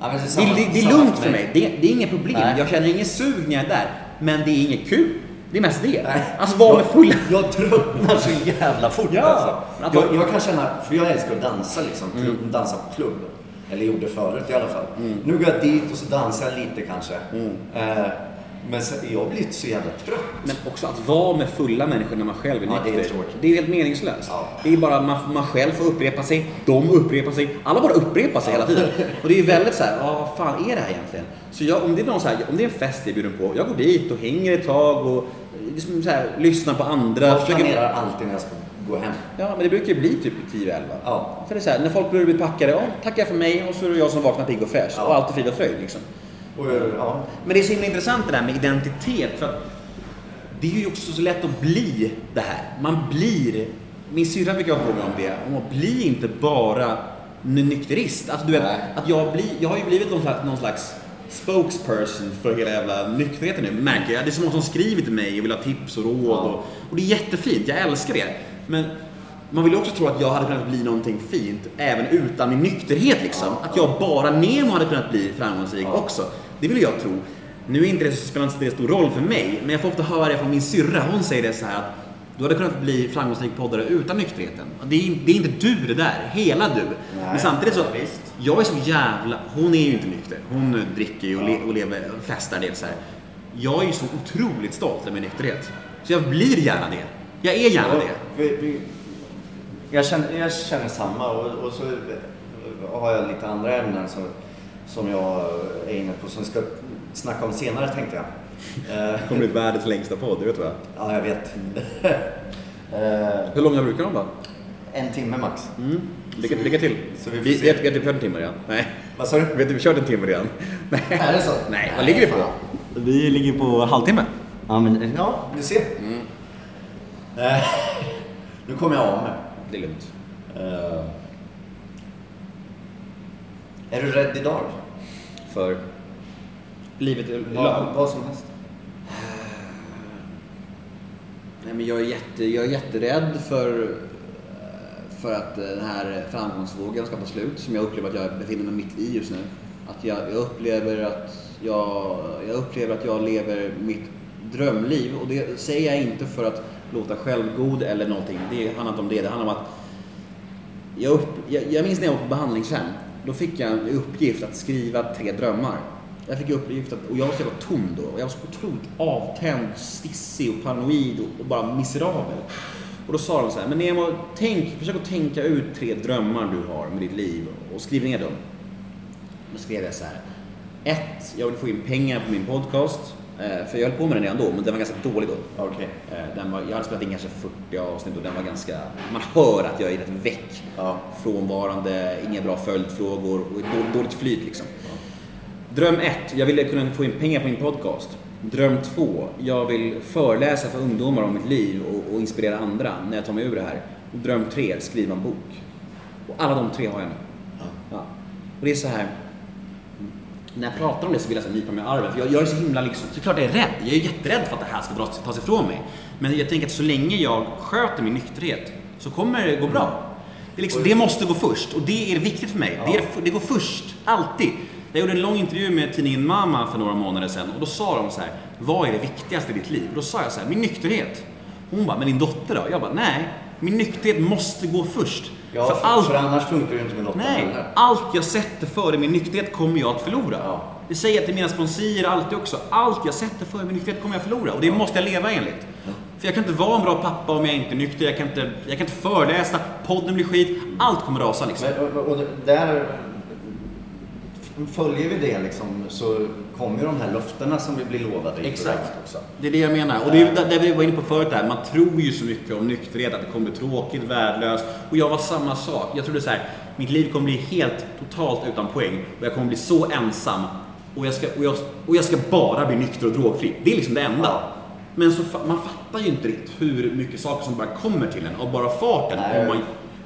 Ja, men det, är samma- det, det är lugnt för mig. Det, det är inget problem. Nej. Jag känner ingen sug när jag är där. Men det är inget kul. Det är mest det. Nej. Alltså vara med fulla... Jag, tröttnar så jävla fort Ja. alltså. Jag, jag kan känna, för jag älskar att dansa liksom. Klubb, Dansa på klubb. Eller gjorde förut i alla fall. Nu går jag dit och så dansar jag lite kanske. Eh, men sen, jag har blivit så jävla trött. Men också att vara med fulla människor när man själv är Ja, det är nykter. tråkigt. det är helt meningslöst. Ja. Det är bara att man, man själv får upprepa sig, de upprepar sig, alla bara upprepar sig hela tiden. Och det är ju väldigt så här, ja vad fan är det här egentligen? Så jag, om, det är någon så här, om det är en fest jag är bjuden på, jag går dit och hänger ett tag och liksom så här, lyssnar på andra. Jag försöker- planerar alltid när jag ska gå hem. Ja, men det brukar ju bli typ 10-11. Ja. För det är så här, när folk börjar bli packade, ja, tackar för mig och så är det jag som vaknar pigg och fräsch. Ja. Och allt är frid och fröjd liksom. Och, ja. Men det är så himla intressant det där med identitet. För att det är ju också så lätt att bli det här. Man blir, min syrra brukar påminna om det, om att bli inte bara nykterist. Alltså du vet, Nej. att jag, blir, jag har ju blivit någon slags, någon slags spokesperson för hela jävla nykterheten nu, märker jag. Det är så många som skriver till mig och vill ha tips och råd. Och, och det är jättefint, jag älskar det. Men man vill ju också tro att jag hade kunnat bli någonting fint även utan min nykterhet liksom. Att jag bara Nemo hade kunnat bli framgångsrik också. Det vill jag tro. Nu är inte det så spelar inte det stor roll för mig, men jag får ofta höra det från min syrra. Hon säger det så här att du hade kunnat bli framgångsrik poddare utan nykterheten. Det är, det är inte du det där, hela du. men samtidigt så, visst. Jag är så jävla, hon är ju inte nykter. Hon dricker ju och, le, och lever, festar det så här. Jag är ju så otroligt stolt över min nykterhet. Så jag blir gärna det. Jag är gärna det. Vi, vi, jag, känner, jag känner samma och, och så har jag lite andra ämnen som, som jag är inne på som vi ska snacka om senare tänkte jag. Det kommer bli världens längsta podd, det vet du va? ja, jag vet. Eh, Hur långa brukar de vara? En timme max. Mm. Lycka, lycka till. Så vi vi, vi, vi typ kört en timme redan. Nej. Vad sa du? Vet du, vi kört en timme redan. Nej. Är det så? Nej, vad ligger vi på? Vi ligger på halvtimme. Ja, men, ja du ser. Eh, nu kommer jag av mig. Det är lugnt. Eh, är du rädd idag? För livet är Vad, vad som helst. Nej, men jag, är jätte, jag är jätterädd för, för att eh, den här framgångsvågen ska ta slut som jag upplever att jag befinner mig mitt i just nu. Att jag, jag, upplever att jag, jag upplever att jag lever mitt drömliv och det säger jag inte för att låta självgod eller någonting. Det handlar inte om det. Det handlar om att jag, upp, jag, jag minns när jag var på behandlingshem. Då fick jag en uppgift att skriva tre drömmar. Jag fick uppgift att, och jag var så jävla tom då. Och jag var så otroligt avtänd, stissig och paranoid och, och bara miserabel. Och då sa de så här, men Nemo, tänk, försök att tänka ut tre drömmar du har med ditt liv och skriv ner dem. Då skrev jag så här. Ett, jag vill få in pengar på min podcast. Eh, För jag höll på med den redan då, men den var ganska dålig då. Okej. Eh, Den var, jag hade spelat in kanske 40 avsnitt och den var ganska... Man hör att jag är rätt väck. Ja. Frånvarande, inga bra följdfrågor och dåligt, dåligt flyt liksom. Dröm ett, jag ville kunna få in pengar på min podcast. Dröm två, jag vill föreläsa för ungdomar om mitt liv och, och inspirera andra när jag tar mig ur det här. Och dröm tre, skriva en bok. Och alla de tre har jag nu. Ja. Och det är så här. När jag pratar om det så vill jag så nypa mig i armen. För jag, jag är så himla liksom, såklart jag är rädd. Jag är jätterädd för att det här ska dras, tas ifrån mig. Men jag tänker att så länge jag sköter min nykterhet så kommer det gå bra. Det, liksom, det måste gå först och det är viktigt för mig. Det, är, det går först, alltid. Jag gjorde en lång intervju med tidningen Mama för några månader sedan och då sa de så här, vad är det viktigaste i ditt liv? Och då sa jag så här, min nykterhet. Hon bara, men din dotter då? Jag bara, nej, min nykterhet måste gå först. Ja, för, allt för annars funkar det inte med Lotta Nej, heller. allt jag sätter före min nykterhet kommer jag att förlora. Ja. Det säger jag till mina sponsorer alltid också. Allt jag sätter före min nykterhet kommer jag att förlora. Och det måste jag leva enligt. För jag kan inte vara en bra pappa om jag inte är nykter. Jag kan inte, jag kan inte föreläsa, podden blir skit. Allt kommer rasa liksom. Men, och, och där följer vi det liksom så kommer ju de här löftena som vi blir lovade Exakt. också. Det är det jag menar. Och det är där vi var inne på förut där. Man tror ju så mycket om nykterhet, att det kommer bli tråkigt, värdelöst. Och jag var samma sak. Jag trodde så här, mitt liv kommer bli helt totalt utan poäng. Och jag kommer bli så ensam. Och jag ska, och jag, och jag ska bara bli nykter och drogfri. Det är liksom det enda. Ja. Men så, man fattar ju inte riktigt hur mycket saker som bara kommer till en av bara farten. Nej, Om man,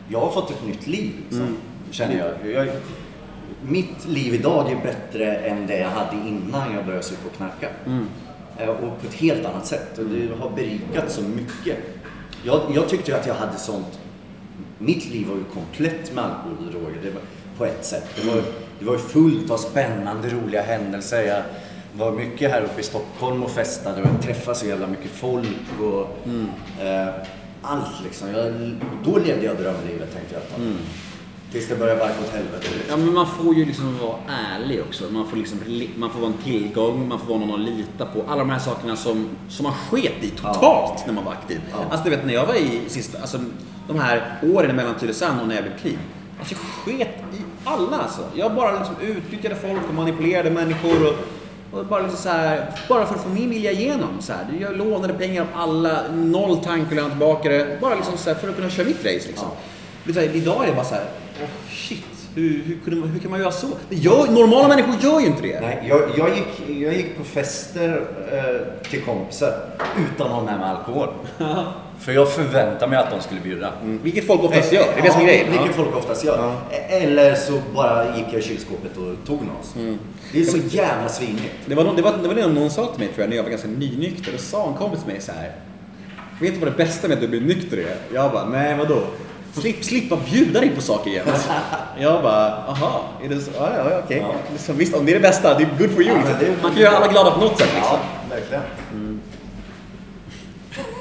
Jag har fått ett nytt liv, liksom, Mm. känner jag. jag. Mitt liv idag är bättre än det jag hade innan jag började supa och knarka. Mm. Eh, Och på ett helt annat sätt. Och det har berikat så mycket. Jag, jag tyckte ju att jag hade sånt... Mitt liv var ju komplett med alkohol och droger. Det var, på ett sätt. Det var, det var fullt av spännande, roliga händelser. Jag var mycket här uppe i Stockholm och festade och jag träffade så jävla mycket folk. Och, eh, allt liksom. Jag, då levde jag drömlivet tänkte jag. ett tag. Tills det började barka åt helvete. Ja, Liksom. men man får ju liksom vara ärlig också. Man får, liksom, li- man får vara en tillgång, man får vara någon att lita på. Alla de här sakerna som, som man sket i totalt när man var aktiv. Ja. Alltså du vet när jag var i sista, alltså de här åren mellan Tylösand och när jag blev clean. Alltså jag sket i alla alltså. Jag bara liksom utnyttjade folk och manipulerade människor och Och bara, liksom så här, bara för att få min vilja igenom. Så här. Jag lånade pengar av alla, noll tanke att tillbaka det. Bara liksom så här, för att kunna köra mitt race. Liksom. Så här, idag är det bara så här, åh shit, hur, hur, kunde hur kan man göra så? Gör, normala människor gör ju inte det. Nej, jag, jag, gick, jag gick på fester eh, till kompisar utan att ha med mig alkohol. För jag förväntade mig att de skulle bjuda. Vilket folk oftast gör. Det är det som är grejen. Vilket folk oftast gör. Eller så bara gick jag i kylskåpet och tog något. Mm. Det är så jävla svinigt. Det var, någon- det, var, det var det någon sa till mig tror jag när jag var ganska nynykter. Då sa en kompis till mig så här. Vet du vad det bästa med att du blir nykter är? Jag bara, nej vadå? Slipp, slippa bjuda dig på saker igen. Jag bara, aha, är det så? Ja, ja, ja, okej. Liksom, visst, om det är det bästa, det är good for you. Ja, liksom. det- Man kan göra alla glada på något sätt liksom. Ja, verkligen.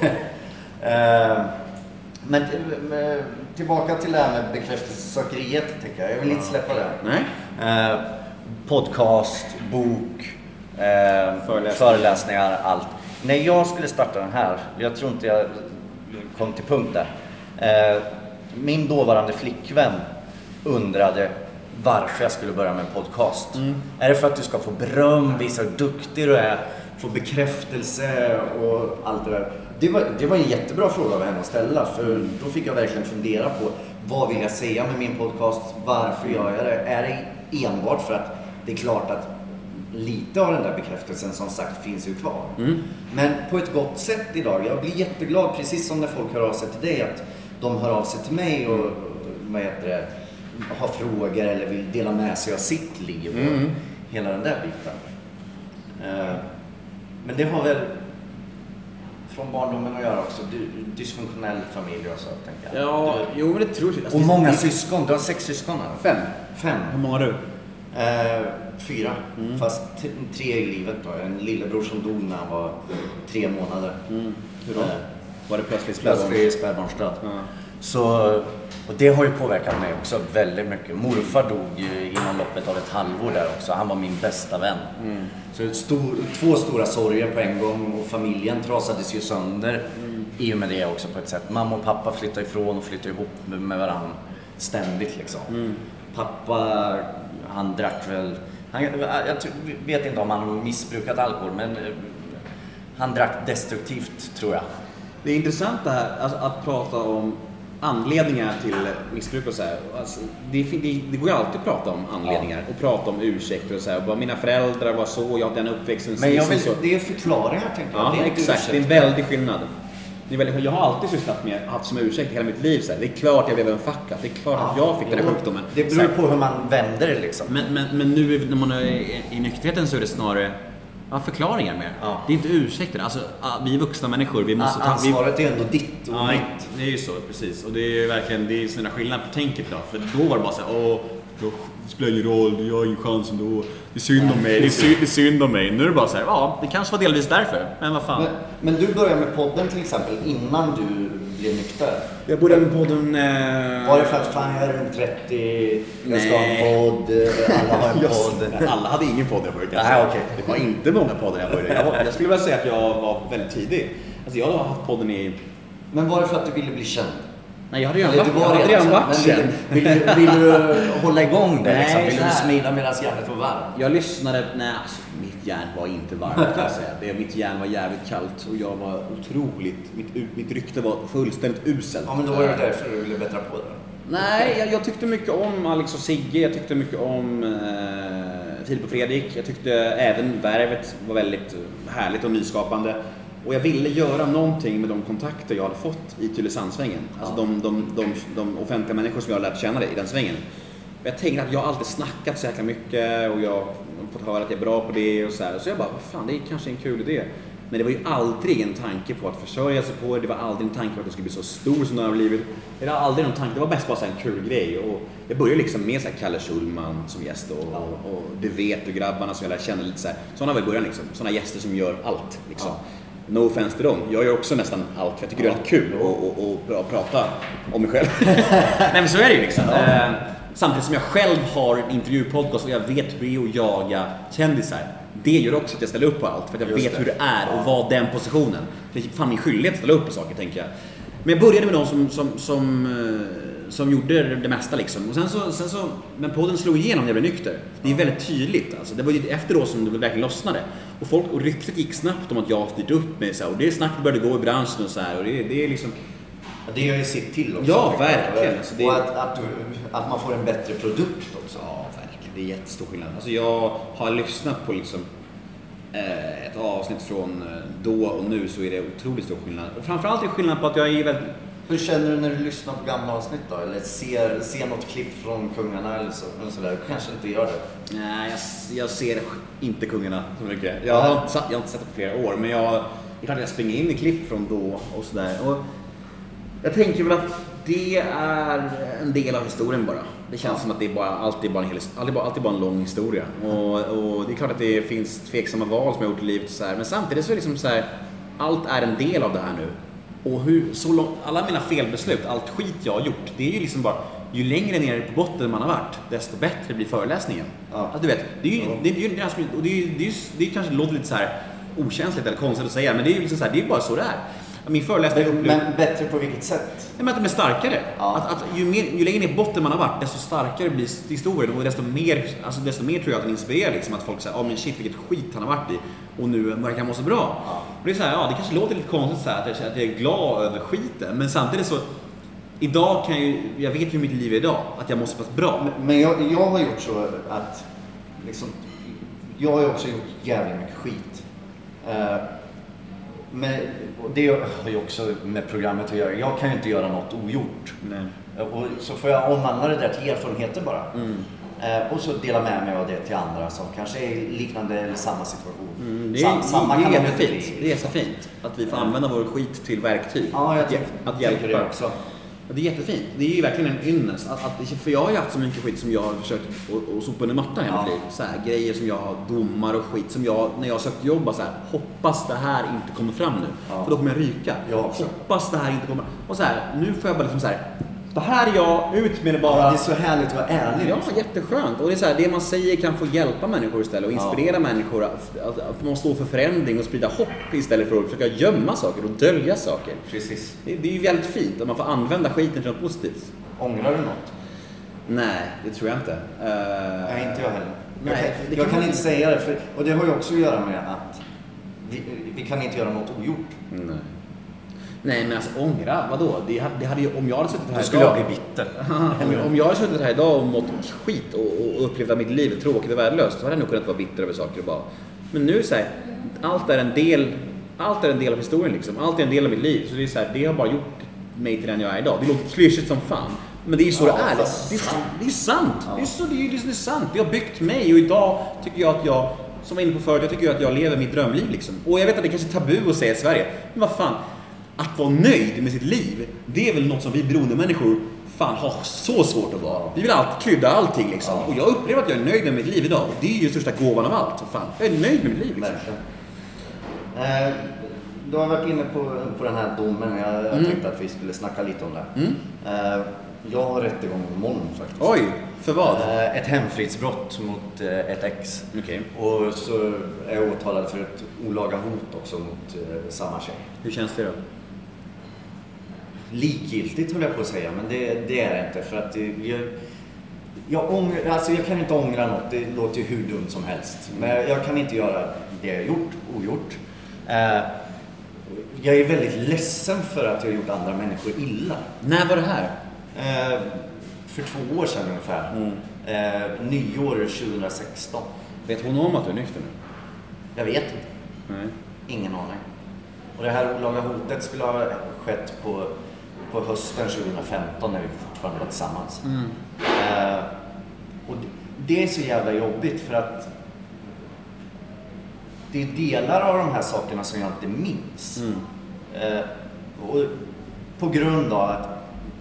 Eh, Men eh, tillbaka till det här med bekräftelsesökeriet, tänker jag. Jag vill inte släppa det. Nej. Eh, podcast, bok, eh, Föreläsningar. föreläsningar, allt. När jag skulle starta den här, jag tror inte jag kom till punkt där. Min dåvarande flickvän undrade varför jag skulle börja med en podcast. Är det för att du ska få beröm, visa hur duktig du är, få bekräftelse och allt det där? Det var, det var en jättebra fråga av henne att ställa för då fick jag verkligen fundera på vad vill jag säga med min podcast? Varför gör jag det? Är det enbart för att det är klart att lite av den där bekräftelsen som sagt finns ju kvar. Men på ett gott sätt idag. Jag blir jätteglad, precis som när folk hör av sig till dig, att de hör av sig till mig och vad heter det, har frågor eller vill dela med sig av sitt liv och hela den där biten. Eh, Men det har väl från barndomen att göra också. Du- Dysfunktionell familj och så, tänker jag. Ja, jo men det tror jag. Och många syskon. Du har sex syskon eller? Fem. Fem. Hur många har du? Eh, fyra. Fast t- tre i livet då. En lillebror som dog när han var tre månader. Hur då? Eh, Var det plötsligt spädbarn? Plötslig spädbarnsdöd. Ja. Så, och det har ju påverkat mig också väldigt mycket. Morfar dog ju inom loppet av ett halvår där också. Han var min bästa vän. Så stor, två stora sorger på en gång och familjen trasades ju sönder i och med det också på ett sätt. Mamma och pappa flyttade ifrån och flyttade ihop med, varandra ständigt liksom. Pappa, han drack väl, han, jag vet inte om han missbrukat alkohol men eh, han drack destruktivt tror jag. Det är intressant det här alltså, att prata om anledningar till missbruk och så här. Alltså, det, det, det går ju alltid att prata om anledningar och prata om ursäkter och så här. Och bara, mina föräldrar var så, jag har den uppväxten Men jag vill, så. det är förklaringar tänker jag. Ja, det är exakt. Det är en väldig skillnad. Det är väldigt, jag har alltid sysslat med, haft som ursäkt hela mitt liv. Så här. Det är klart jag blev en fuck. Det är klart att jag fick den här sjukdomen. Det beror på hur man vänder det liksom. Men, men, men nu när man är i, i nykterheten så är det snarare ja, förklaringar mer. Ja. Det är inte ursäkter. Alltså, ah, vi är vuxna människor. Vi måste ta... Vi, Ansvaret är ändå ditt och Ja, mitt. det är ju så, precis. Och det är ju verkligen, det är ju sådana skillnad på tänket idag. För då var det bara så här, åh, det spelar ingen roll, jag har ingen chans ändå. Det är synd om mig, det är synd, det är synd om mig. Nu är det bara så här, ja, det kanske var delvis därför. Men vad fan. Men, men du började med podden till exempel innan du blev nykter. Jag började med podden... Eh... Var det för att fan jag är runt 30, jag ska ha en Nej. podd, eh, alla har en podd. Alla hade ingen podd jag började. Nej, okej. Det var inte många poddar jag började. Jag, var, jag skulle vilja säga att jag var väldigt tidig. Alltså jag har haft podden i... Men var det för att du ville bli känd? Nej, jag hade redan varit, jag hade redan varit vill, vill, vill, du hålla igång det Nej, liksom? Vill du smida medan järnet var varmt? Jag lyssnade, nej alltså mitt hjärn var inte varmt kan jag säga. Det, mitt hjärn var jävligt kallt och jag var otroligt, mitt, mitt rykte var fullständigt uselt. Ja men då var det därför du ville bättra på det. Nej, jag, jag tyckte mycket om Alex och Sigge, jag tyckte mycket om eh, Filip och Fredrik. Jag tyckte även Värvet var väldigt härligt och nyskapande. Och jag ville göra någonting med de kontakter jag hade fått i Tylösandssvängen. Alltså de, de, de, de offentliga människor som jag har lärt känna i den svängen. Och jag tänkte att jag alltid snackat så jäkla mycket och jag har fått höra att jag är bra på det och så här. Så jag bara, vad fan det är kanske en kul idé. Men det var ju aldrig en tanke på att försörja sig på det. Det var aldrig en tanke på att det skulle bli så stor som det har blivit. Det var aldrig någon tanke. Det var bäst bara en kul grej. Och jag började liksom med så Kalle Schulman som gäst och, och, och Du vet du grabbarna som jag lärde känna lite så här. Sådana var i början liksom. Sådana gäster som gör allt liksom. No offense till dem. Jag gör också nästan allt för jag tycker det är kul att och, och, och prata om mig själv. Nej men så är det ju liksom. Eh, Samtidigt som jag själv har en intervjupodcast och jag vet hur det är att jaga kändisar. Det gör också att jag ställer upp på allt, för att jag Just vet det. hur det är att vara den positionen. Det är fan min skyldighet att ställa upp på saker, tänker jag. Men jag började med de som, som, som, eh, som gjorde det mesta liksom. Och sen så, sen så, men podden slog igenom när jag blev nykter. Det är väldigt tydligt alltså. Det var ju efter då som det verkligen lossnade. Och, folk, och ryktet gick snabbt om att jag har styrt upp mig så här, och det snacket började gå i branschen och så här, och det, det är liksom Ja, Det gör ju sitt till också. Ja, verkligen. Alltså, det- Och att, att, att man får en bättre produkt också. Ja, verkligen. Det är jättestor skillnad. Alltså jag har lyssnat på liksom eh, ett avsnitt från eh, då och nu så är det otroligt stor skillnad. Och framförallt är det skillnad på att jag är väldigt... Hur känner du när du lyssnar på gamla avsnitt då? Eller ser, ser något klipp från Kungarna eller så, eller sådär? Du kanske inte gör det? Nej, jag, jag ser inte Kungarna så mycket. Jag har, inte, jag har inte sett det på flera år, men jag, det är klart jag springer in i klipp från då och sådär. Jag tänker väl att det är en del av historien bara. Det känns som att det är bara, alltid bara en, hel, alltid bara, alltid bara en lång historia. Och, och det är klart att det finns tveksamma val som jag har gjort i livet så här. Men samtidigt så är det liksom så här, allt är en del av det här nu. Och hur, så långt, alla mina felbeslut, allt skit jag har gjort, det är ju liksom bara, ju längre ner på botten man har varit, desto bättre blir föreläsningen. Ja. Alltså, du vet, det är ju, det är ju, det är, det är, ju- det är, det är kanske låter lite så här okänsligt eller konstigt att säga, men det är ju liksom så här, det är bara så det är. Min föreläsning Men, upplevde- men bättre på vilket sätt? Nej, men att de är starkare. Ja. Att, att ju, mer, ju längre ner i botten man har varit, desto starkare blir historien och desto mer, alltså desto mer tror jag att den inspirerar. Liksom, att folk säger, ja men shit vilket skit han har varit i och nu verkar han må så bra. Ja. Och det är så här, ja det kanske låter lite konstigt så här, att, jag, att jag är glad över skiten, men samtidigt så Idag kan jag ju, jag vet ju hur mitt liv är idag, att jag mår så pass bra. Men jag, jag har gjort så att liksom, jag har ju också gjort jävligt mycket skit. Eh, men och det har ju också med programmet att göra. Jag kan ju inte göra något ogjort. Nej. Och så får jag omvandla det där till erfarenheter bara. Mm. Eh, och så dela med mig av det till andra som kanske är i liknande eller samma situation. Mm, det, är, Sam- samma det, det är jättefint. Det är så fint att vi får använda vår skit till verktyg. Ja, jag att, hjä- att tycker hjälpa. det också. Det är jättefint. Det är ju verkligen en ynnest. Att, att, för jag har ju haft så mycket skit som jag har försökt att- sopa under mattan hela Ja. mitt liv. Så här, grejer som jag domar och skit som jag, när jag har sökt jobb, bara så här, hoppas det här inte kommer fram nu. Ja. För då kommer jag ryka. Jag. Hoppas det här inte kommer Och så här, nu får jag bara liksom så här, det här är jag, ut med det bara. Ja, det är så härligt att vara ärlig. Ja, jätteskönt. Och det är så här, det man säger kan få hjälpa människor istället och inspirera människor att, att, att man står för förändring och sprida hopp istället för att försöka gömma saker och dölja saker. Precis. Det, det är ju väldigt fint att man får använda skiten till något positivt. Ångrar du något? Nej, det tror jag inte. Uh, Nej, inte jag heller. Nej, jag kan, jag kan kan man- inte säga det, för, och det har ju också att göra med att vi, vi kan inte göra något ogjort. Nej. Nej, men alltså ångra, vadå? Det, hade- det hade ju, om jag hade suttit här Då skulle idag... jag bli bitter. om, om jag hade suttit här idag och mått skit och, och upplevt att mitt liv är tråkigt och värdelöst så hade jag nog kunnat vara bitter över saker och bara... Men nu så här, allt är en del, allt är en del av historien liksom. Allt är en del av mitt liv. Så det är så här, det har bara gjort mig till den jag är idag. Det låter klyschigt som fan. Men det är så Ja, det är. Det är, det är sant. Det, är så, det, är, det är sant. Det har byggt mig och idag tycker jag att jag, som jag var inne på förut, jag tycker att jag lever mitt drömliv liksom. Och jag vet att det kanske är tabu att säga i Sverige. Men vad fan. Att vara nöjd med sitt liv, det är väl något som vi beroendemänniskor fan har så svårt att vara. Vi vill alltid krydda allting liksom. Ja. Och jag upplever att jag är nöjd med mitt liv idag. Och det är ju största gåvan av allt. Fan, jag är nöjd med mitt liv liksom. Eh, du har varit inne på, på den här domen. Jag, jag Mm. tänkte att vi skulle snacka lite om det. Eh, jag har rättegång imorgon faktiskt. Oj, för vad? Eh, ett hemfridsbrott mot ett ex. Okej. Och så är jag åtalad för ett olaga hot också mot samma tjej. Hur känns det då? Likgiltigt höll jag på att säga, men det, det är det inte. För att jag, jag, ångrar, alltså jag kan inte ångra något, det låter ju hur dumt som helst. Men jag kan inte göra det jag gjort ogjort. Eh, jag är väldigt ledsen för att jag har gjort andra människor illa. När var det här? Eh, för två år sedan ungefär. Eh, nyår 2016. Vet hon om att du är nykter nu? Jag vet inte. Nej. Ingen aning. Och det här olaga hotet skulle ha skett på, på hösten 2015 när vi fortfarande var tillsammans. Eh, och det, det är så jävla jobbigt för att det är delar av de här sakerna som jag inte minns. Eh, och på grund av att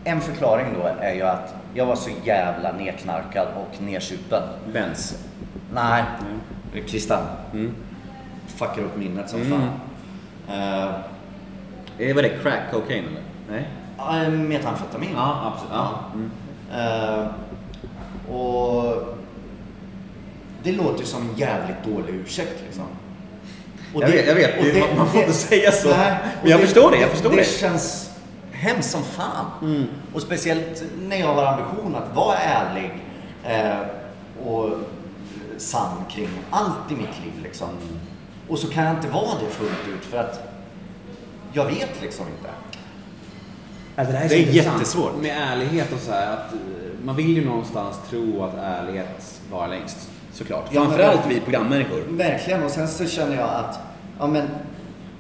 en förklaring då är ju att jag var så jävla nedknarkad och nedsupen. Benz. Nej, Kristan. Fuckar upp minnet som fan. Eh, Eh, Var det crack cocaine eller? Nej? Metamfetamin. Ja, absolut. Ja. Mm. Eh, och det låter ju som en jävligt dålig ursäkt liksom. Och Jag vet, jag vet. Det- man får inte säga så. Men och jag förstår det, jag förstår det. det. känns hemskt som fan. Och speciellt när jag har ambition att vara ärlig eh, och sann kring allt i mitt liv. Liksom. Och så kan jag inte vara det fullt ut för att jag vet liksom inte. Alltså, det här är, Det är jättesvårt. Med ärlighet och så här att eh, man vill ju någonstans tro att ärlighet varar längst. Såklart. Ja, Framförallt vi programmänniskor. Verkligen. Och sen så känner jag att ja, men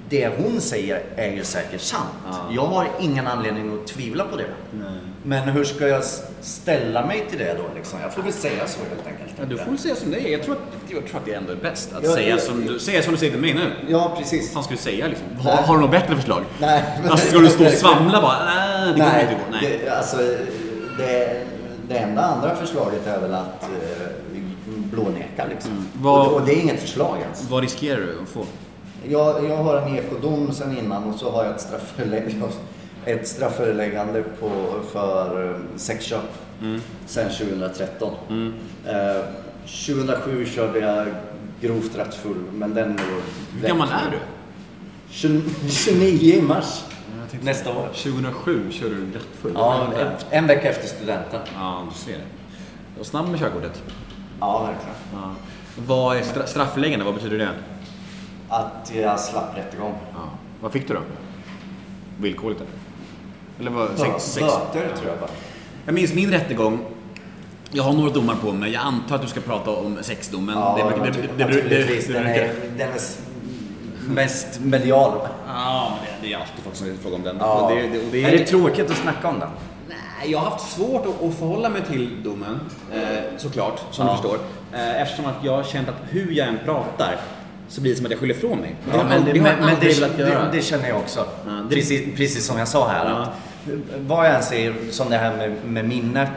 det hon säger är ju säkert sant. Ja. Jag har ingen anledning att tvivla på det. Men hur ska jag ställa mig till det då? Liksom? Jag får väl säga så helt enkelt. Ja, du får väl säga som det är. Jag tror att, jag tror att det ändå är bäst att Ja, säga, ja. som du, säga som du säger till mig nu. Ja, precis. Vad ska du säga liksom? Har, har du något bättre förslag? Nej. Alltså, ska du stå och svamla bara? Nej, det kommer inte gå. Nej. Det, alltså, det, det enda andra förslaget är väl att eh, blåneka liksom. Mm. Vad- Och, och det är inget förslag ens. Vad riskerar du att få? Jag, jag har en ekodom sen innan och så har jag ett straffföreläggande, ett straffföreläggande på, för eh, sexköp Mm. sen 2013. Eh, 2007 körde jag grovt rattfull men den var Hur gammal är du? 20, 29 i mars nästa år. 2007 kör du rattfull. Ja, en, en vecka efter studenten. Ja, du ser det. Du var snabb med körkortet. Ja, verkligen. Ja. Vad är stra- straffläggande? Vad betyder det? Att jag slapp rättegång. Ja. Vad fick du då? Villkorligt eller? Eller vad? Sex, sex. Böter tror jag bara. Jag minns min rättegång. Jag har några domar på mig. Jag antar att du ska prata om sexdomen. Ja, det, det, det, det, naturligtvis. det, Den brukar- är, den är mest medial. Ja, men det, det är alltid folk som frågar om den. Ja. Det, det, det är det tråkigt att snacka om den? Nej, jag har haft svårt att, att förhålla mig till domen, eh, såklart, som Ja. du förstår. Eh, eftersom att jag har känt att hur jag än pratar så blir det som att jag skyller ifrån mig. Det Ja, men, det, det men, men det, det, det känner jag också. Ja, det- precis, precis som jag sa här. Ja. Att, vad jag än säger, som det här med, med minnet.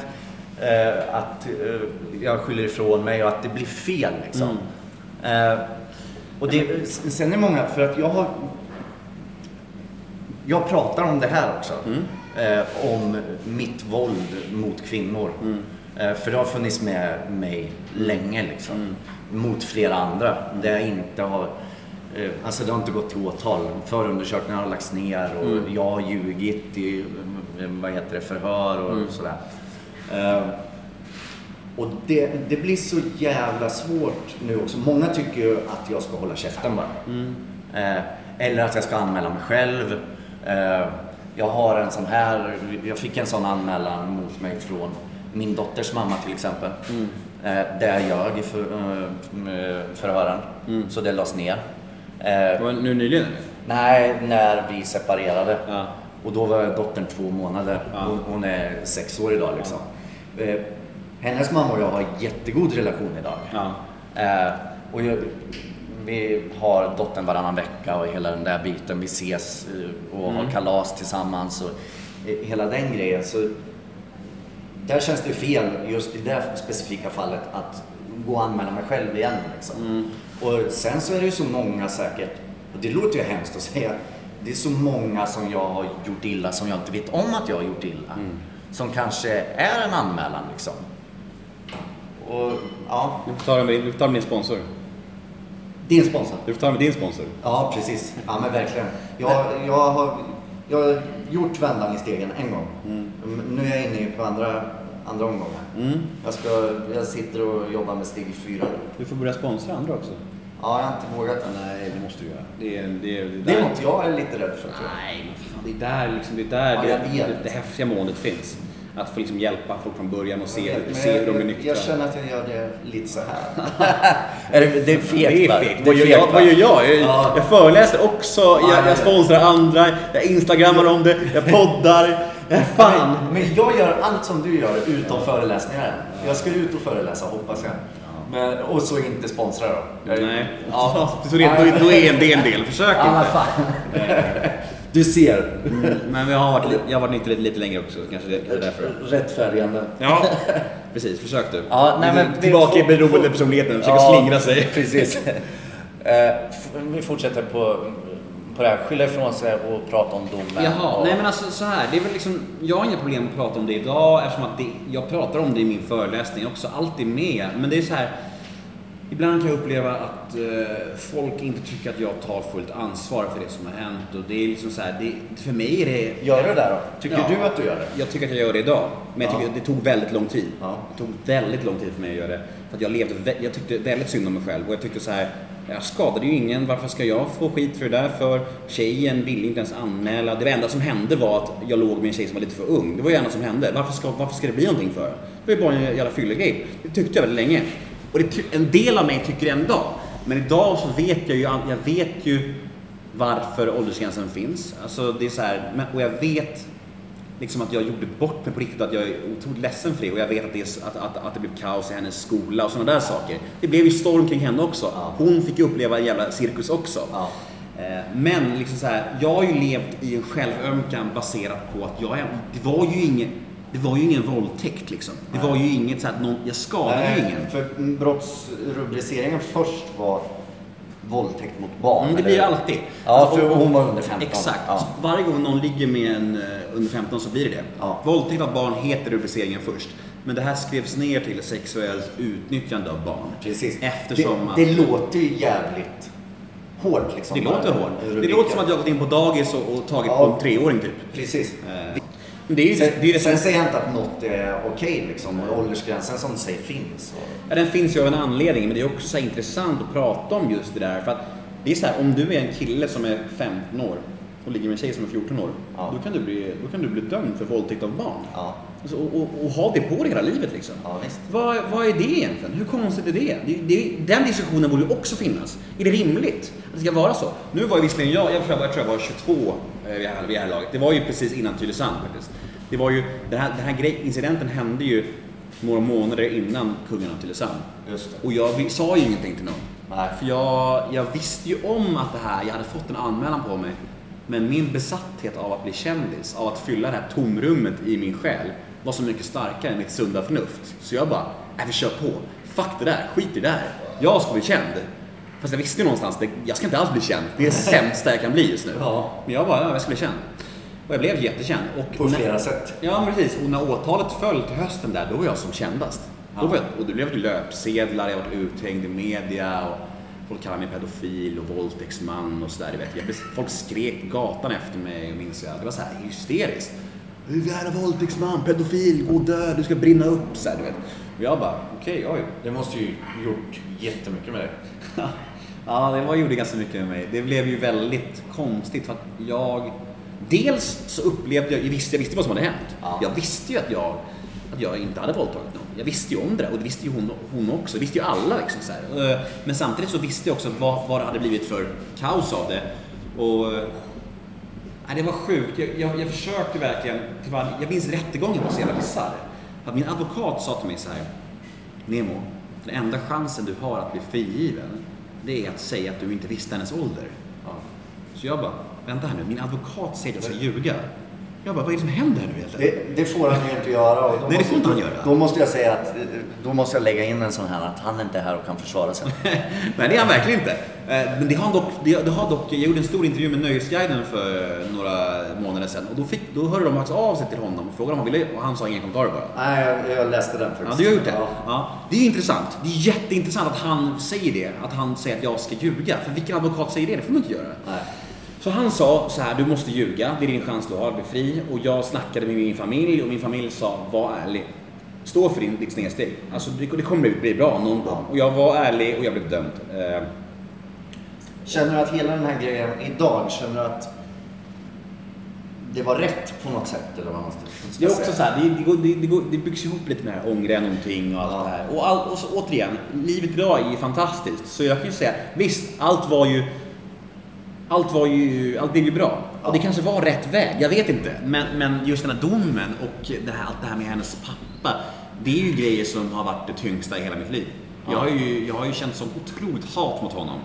Eh, att eh, jag skyller ifrån mig och att det blir fel. Liksom. Mm. Eh, och det, sen är många, för att jag har... Jag pratar om det här också. Mm. Eh, om mitt våld mot kvinnor. Mm. Eh, för det har funnits med mig länge liksom. Mm. Mot flera andra. Där jag inte har... Eh, alltså det har inte gått till åtal. Förundersökningar har lagts ner och Mm. jag har ljugit i eh, vad heter det, förhör och Mm. sådär. Eh, och det, det blir så jävla svårt nu också. Många tycker ju att jag ska hålla käften bara. Eh, eller att jag ska anmäla mig själv. Eh, jag har en sån här, jag fick en sån anmälan mot mig från min dotters mamma till exempel. Eh, där jag ljög i för, förhören. Så det lades ner. Eh, var nu nyligen eller? Nej, när vi separerade. Ja. Och då var dottern två månader. Ja. Hon, hon är sex år idag liksom. Eh, hennes mamma och jag har en jättegod relation idag. Ja. Eh, och jag, vi har dottern varannan vecka och hela den där biten. Vi ses eh, och har kalas tillsammans och eh, hela den grejen. Så där känns det fel just i det specifika fallet att gå och anmäla mig själv igen. Liksom. Och sen så är det ju så många säkert, och det låter ju hemskt att säga, det är så många som jag har gjort illa som jag inte vet om att jag har gjort illa. Som kanske är en anmälan liksom. Och ja, Du får ta det med, du får ta med din sponsor. din sponsor. Du får ta med din sponsor. Ja, precis. Ja, men verkligen. Jag, jag, har, jag har gjort vändan i stegen en gång. Mm, Nu är jag inne på andra, andra omgången. Jag, ska, jag sitter och jobbar med steg fyra nu. Du får börja sponsra andra också. Ja, jag har inte vågat än. Nej, det måste du göra. Det är, det är, Det är något jag är lite rädd för. tror jag. Nej, men fan, det är där, liksom, det, är där Ja, det, det, vet. det häftiga måendet finns. Att få liksom hjälpa folk från början och se, Men se hur de är jag, nyktra. jag känner att jag gör det lite så här. är det, det är fegt Det va? är fegt. Det är Vad gör jag? va? Vad gör jag? Jag, Ja. jag föreläser också, Ja, jag, ja, jag ja. sponsrar andra, jag instagrammar om det, jag poddar. Fan. Men, men jag gör allt som du gör utom föreläsningar. Jag ska ut och föreläsa hoppas jag. Men, och så inte sponsra då. Jag- Nej. Ja. Så det, då, då är det en del. Försök Ja, inte. Du ser. Men vi har varit, jag har varit nykter lite, lite längre också, så kanske det är därför. Rättfärdigande. Ja, precis. Försök du. Ja, nej, men vi Tillbaka i får- beroende personligheten, försöka slingra sig. Precis. F- vi fortsätter på, på. Skylla ifrån sig och prata om domen. Jaha, och, nej men alltså så här, det är väl liksom, jag har inga problem att prata om det idag eftersom att det, jag pratar om det i min föreläsning också, allt är med. Men det är så här, Ibland kan jag uppleva att eh, folk inte tycker att jag tar fullt ansvar för det som har hänt. Och det är liksom så här, det, för mig är det... Gör du det då? Tycker Ja. du att du gör det? Jag tycker att jag gör det idag. Men jag Ja. tycker att det tog väldigt lång tid. Ja. Det tog väldigt lång tid för mig att göra det. För att jag levde, jag tyckte väldigt synd om mig själv. Och jag tyckte så här, jag skadade ju ingen. Varför ska jag få skit för det där för? Tjejen ville inte ens anmäla. Det enda som hände var att jag låg med en tjej som var lite för ung. Det var ju det enda som hände. Varför ska, varför ska det bli någonting för? Det var ju bara en jävla fyllegrej. Det tyckte jag väldigt länge. Och det, ty- en del av mig tycker det än idag. Men idag så vet jag ju, jag vet ju varför åldersgränsen finns. Alltså det är så här, och jag vet liksom att jag gjorde bort mig på riktigt, att jag är otroligt ledsen för det och jag vet att det, är, att, att, att det blev kaos i hennes skola och sådana där saker. Det blev ju storm kring henne också. Hon fick ju uppleva en jävla cirkus också. Eh, Men liksom så här, jag har ju levt i en självömkan baserat på att jag det var ju ingen, det var ju ingen våldtäkt liksom. Det var ju inget så att någon, jag skadade ju ingen. för brottsrubriceringen först var våldtäkt mot barn. Mm, det eller? blir alltid. Ja, för Och- och- hon var under 15. Exakt. Ja. Varje gång någon ligger med en eh, under 15 så blir det det. Ja. Våldtäkt av barn heter rubriceringen först. Men det här skrevs ner till sexuellt utnyttjande av barn. Precis. Eftersom det, att... det låter ju jävligt hårt liksom. det låter hårt. Det låter som att jag gått in på dagis och, och tagit Ja. på en treåring typ. Precis. Eh, det är ju Sen, det, är ju sen säger jag inte att något är okej liksom. Och åldersgränsen som du säger finns. Och, ja, Den finns ju av en anledning, men det är också så intressant att prata om just det där. För att det är så här, om du är en kille som är 15 år och ligger med en tjej som är 14 år, Ja. då, kan du bli, då kan du bli dömd för våldtäkt av barn. ja. Alltså, och, och, och ha det på dig hela livet liksom. Ja. Vad, vad är det egentligen? Hur konstigt är det? det, det den diskussionen borde ju också finnas. Är det rimligt att det ska vara så? Nu var ju visserligen jag, jag tror jag, jag, tror jag var 22 eh, vid det här, vid det här laget. Det var ju precis innan Tylösand faktiskt. Det var ju, den här, den här grej, incidenten hände ju några månader innan kungen av Tylösand. Och jag sa ju ingenting till någon. Nej. För jag, jag visste ju om att det här, jag hade fått en anmälan på mig. Men min besatthet av att bli kändis, av att fylla det här tomrummet i min själ var så mycket starkare än mitt sunda förnuft. Så jag bara, nej vi kör på. Fuck det där, skit i det där. Jag ska bli känd. Fast jag visste ju någonstans, det, jag ska inte alls bli känd. Det är det sämsta jag kan bli just nu. Ja. Men jag bara, ja jag ska bli känd. Och jag blev jättekänd. Och På när- flera sätt. Ja, precis. Och när åtalet föll till hösten där, då var jag som kändast. Då var jag, och det blev ju löpsedlar, jag var uthängd i media och folk kallade mig pedofil och våldtäktsman och sådär. folk skrek på gatan efter mig, minns jag. Det var så här hysteriskt. Du är jävla våldtäktsman, pedofil, gå och dö, du ska brinna upp. Så här, du vet. Och jag bara, okej, oj. Det måste ju gjort jättemycket med dig. Ja, det var, gjorde ganska mycket med mig. Det blev ju väldigt konstigt för att jag... Dels så upplevde jag, jag visste, jag visste vad som hade hänt. Ja. Jag visste ju att jag, att jag inte hade våldtagit någon. Jag visste ju om det där och det visste ju hon, hon också. Det visste ju alla liksom så här. Eh, Men samtidigt så visste jag också vad, vad det hade blivit för kaos av det. Och... eh, Nej, det var sjukt. Jag, jag, jag försökte verkligen... Jag minns rättegången var så jävla bisarr. Att min advokat sa till mig så här. Nemo, den enda chansen du har att bli frigiven, det är att säga att du inte visste hennes ålder. Så jag bara, vänta här nu, min advokat säger att jag ska ljuga. Jag bara, vad är det som händer här nu egentligen? Det, det får han ju inte göra. Och då Nej, det får inte han göra. Då måste jag säga att, då måste jag lägga in en sån här att han inte är här och kan försvara sig. Nej, det är han verkligen inte. Eh, Men det har han dock, det, det har dock, jag gjorde en stor intervju med Nöjesguiden för några månader sedan och då, fick, då hörde de faktiskt av sig till honom och frågade om han ville och han sa inga kommentarer bara. Nej, jag, jag läste den faktiskt. Ja, du har gjort det? Ja. Ja. Det är intressant. Det är jätteintressant att han säger det. Att han säger att jag ska ljuga. För vilken advokat säger det? Det får man inte göra. Nej. Så han sa så här, du måste ljuga. Det är din chans du har att bli fri. Och jag snackade med min familj och min familj sa, var ärlig. Stå för din, ditt snedsteg. Alltså det, kommer bli, bli bra någon gång. Och jag var ärlig och jag blev dömd. Eh, Känner du att hela den här grejen idag, känner du att det var rätt på något sätt? Eller vad man ska, Det är också så här, det, det, det, det byggs ihop lite med det här ångra någonting och allt Ja. det här. Och, all, och så, återigen, livet idag är ju fantastiskt. Så jag kan ju säga, visst, allt var ju allt var ju, allt blev ju bra. Och det kanske var rätt väg, jag vet inte. Men, men just den här domen och det här, allt det här med hennes pappa. Det är ju grejer som har varit det tyngsta i hela mitt liv. Jag, har ju, jag har ju känt sånt otroligt hat mot honom.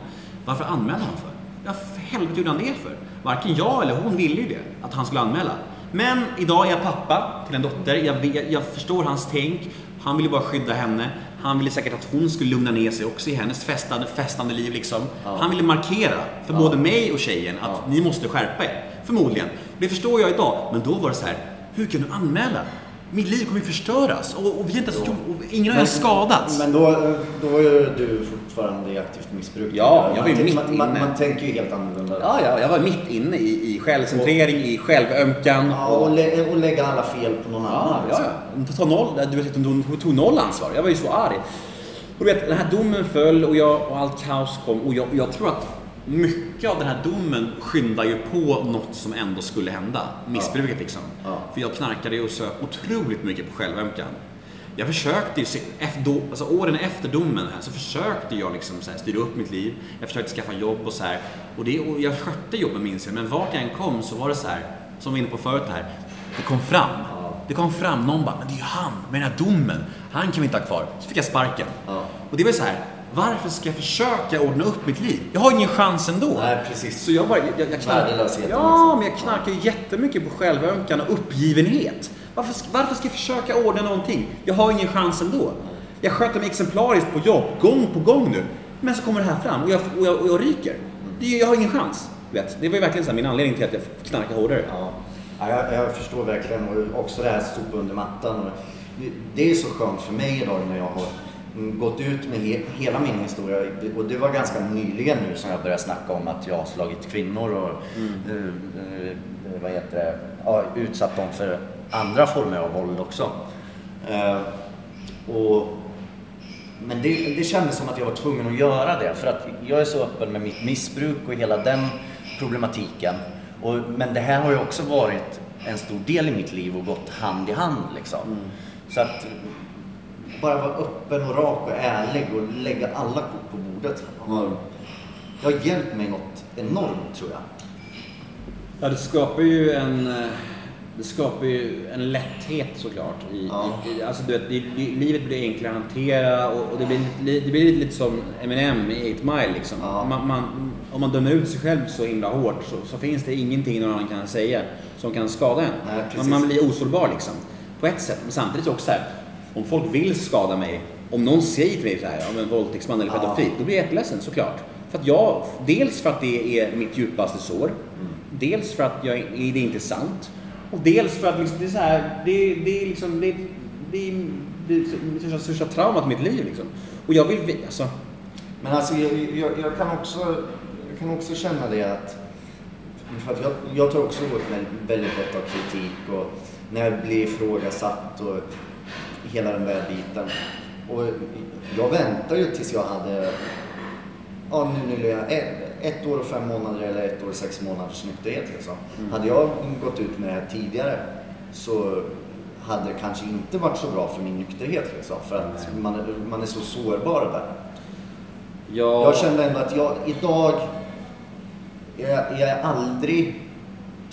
Varför anmälde han för? Ja, för helvete gjorde han det för? Varken jag eller hon ville ju det, att han skulle anmäla. Men idag är jag pappa till en dotter. Jag, vet, jag förstår hans tänk. Han ville bara skydda henne. Han ville säkert att hon skulle lugna ner sig också i hennes festande, festande liv liksom. Han ville markera för både mig och tjejen att ni måste skärpa er. Förmodligen. Det förstår jag idag. Men då var det så här, hur kan du anmäla? Mitt liv kommer ju förstöras och, och vi har inte ens gjort, och ingen har ens skadats. Men då, då ju du fortfarande i aktivt missbruk. Ja, jag var ju man, mitt man, man, inne. man tänker ju helt annorlunda. Ja, ja, jag var mitt inne i, i självcentrering, i självömkan. Ja, och, lä- och lägga alla fel på någon annan. ja, liksom. ja. Ta noll, du vet, de tog noll ansvar. Jag var ju så arg. Och du vet, den här domen föll och, jag, och allt kaos kom. Och jag, jag tror att mycket av den här domen skyndar ju på något som ändå skulle hända. Missbruket liksom. Ja. För jag knarkade ju så otroligt mycket på självömkan. Jag försökte ju, efter, alltså åren efter domen här, så försökte jag liksom så här, styra upp mitt liv. Jag försökte skaffa jobb och så här. Och, det, och jag skötte jobben minns jag, men vart jag än kom så var det så här, som vi var inne på förut här, det kom fram. Det kom fram, någon bara, men det är ju han med den här domen. Han kan vi inte ha kvar. Så fick jag sparken. Ja. Och det var så här, varför ska jag försöka ordna upp mitt liv? Jag har ingen chans ändå. Nej, precis. Så jag bara, jag, jag knarkar, Ja, men jag knarkar ju jättemycket på självömkan och uppgivenhet. Varför, ska- varför ska jag försöka ordna någonting? Jag har ingen chans ändå. Jag sköter mig exemplariskt på jobb, gång på gång nu. Men så kommer det här fram och jag, och jag, och jag ryker. Det, jag har ingen chans. Vet. Det var ju verkligen så min anledning till att jag knarkar hårdare. Ja. Ja, jag, jag förstår verkligen och också det här sopa under mattan. Och det- är så skönt för mig idag när jag har gått ut med he, hela min historia. Och det var ganska nyligen nu som jag började snacka om att jag har slagit kvinnor och eh, eh, vad heter det, ja, utsatt dem för andra former av våld också. Eh, och men det, det kändes som att jag var tvungen att göra det för att jag är så öppen med mitt missbruk och hela den problematiken. Och, men det här har ju också varit en stor del i mitt liv och gått hand i hand liksom. Så att bara vara öppen och rak och ärlig och lägga alla kort på bordet har, det har hjälpt mig något enormt tror jag. Ja, det skapar ju en... eh, Det skapar ju en lätthet såklart. I, Ja. i, alltså, du vet, det, livet blir enklare att hantera och, och det, blir, lite- det blir lite som Eminem i 8 Mile. Liksom. Ja. Man, man, om man dömer ut sig själv så himla hårt så, så finns det ingenting någon annan kan säga som kan skada en. Nej, man, man blir osårbar liksom. På ett sätt. Men samtidigt också så här, om folk vill skada mig, om någon säger till mig så här, om en våldtäktsman eller Ja. pedofil, då blir jag jätteledsen såklart. För att jag, dels för att det är mitt djupaste sår, dels för att jag, det inte är sant och dels för att liksom, det är så här, det, det är liksom, det, det, är- det största, traumat i mitt liv liksom. Och jag vill, vi- alltså, Men alltså jag, jag, jag, kan också, jag kan också känna det att för att jag, jag tar också åt mig väldigt lätt av kritik och när jag blir ifrågasatt och hela den där biten. Och jag väntar ju tills jag hade, ja nu, jag ett, ett år och fem månader eller ett år och sex månaders nykterhet liksom. Hade jag gått ut med det här tidigare så hade det kanske inte varit så bra för min nykterhet liksom. För att man, är- man är så sårbar där. jag, Jag kände ändå att jag idag, jag, jag är aldrig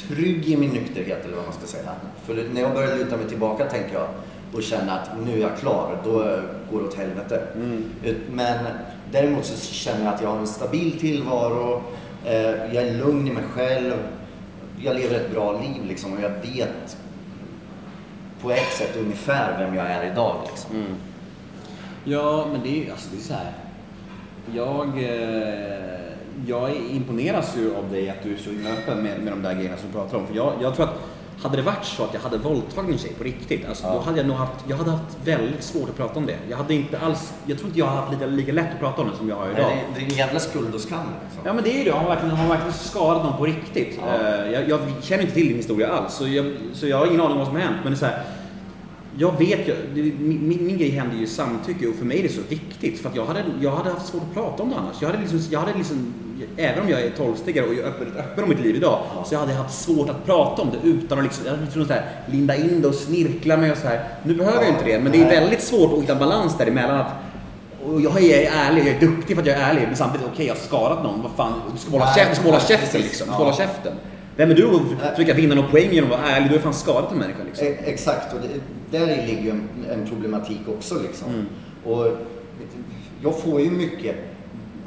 trygg i min nykterhet eller vad man ska säga. För när jag börjar luta mig tillbaka tänker jag och känner att nu är jag klar, då går det åt helvete. Ut- Men däremot så känner jag att jag har en stabil tillvaro, eh, jag är lugn i mig själv, jag lever ett bra liv liksom och jag vet på ett sätt ungefär vem jag är idag. Liksom. Mm. Ja, men det är, alltså, det är så här. Jag, eh, jag imponeras ju av dig att du är så öppen med, med de där grejerna som du pratar om. För jag, jag tror att hade det varit så att jag hade våldtagit en tjej på riktigt, alltså, då hade jag nog haft, jag hade haft väldigt svårt att prata om det. Jag hade inte alls, jag tror inte jag har haft lika, lika lätt att prata om det som jag har idag. Nej, det, är en jävla skuld och skam. Liksom. Ja men det är ju det, har man verkligen, har man verkligen skadat någon på riktigt? Ja. Eh, jag, jag känner inte till din historia alls, så jag, så jag har ingen aning om vad som har hänt. Men det är så här, jag vet ju, min, min, min grej hände ju i samtycke och för mig är det så viktigt. För att jag hade, jag hade haft svårt att prata om det annars. Jag hade liksom, jag hade liksom även om jag är tolvstegare och är öppen, öppen om mitt liv idag, så jag hade haft svårt att prata om det utan att liksom, jag hade så här, linda in det och snirkla mig och så här. Nu behöver jag inte det, men det är väldigt svårt att hitta balans däremellan. Att, och jag är ärlig, jag är duktig för att jag är ärlig, men samtidigt, okej jag har skadat någon, vad fan, du ska hålla, du ska hålla käften liksom. Du Ja. ska hålla käften. Vem är du att försöka vinna någon poäng genom att vara ärlig? Du har fan skadat en människa liksom. E- Exakt, och det, där ligger ju en, en problematik också. Liksom. Mm. Och jag får ju mycket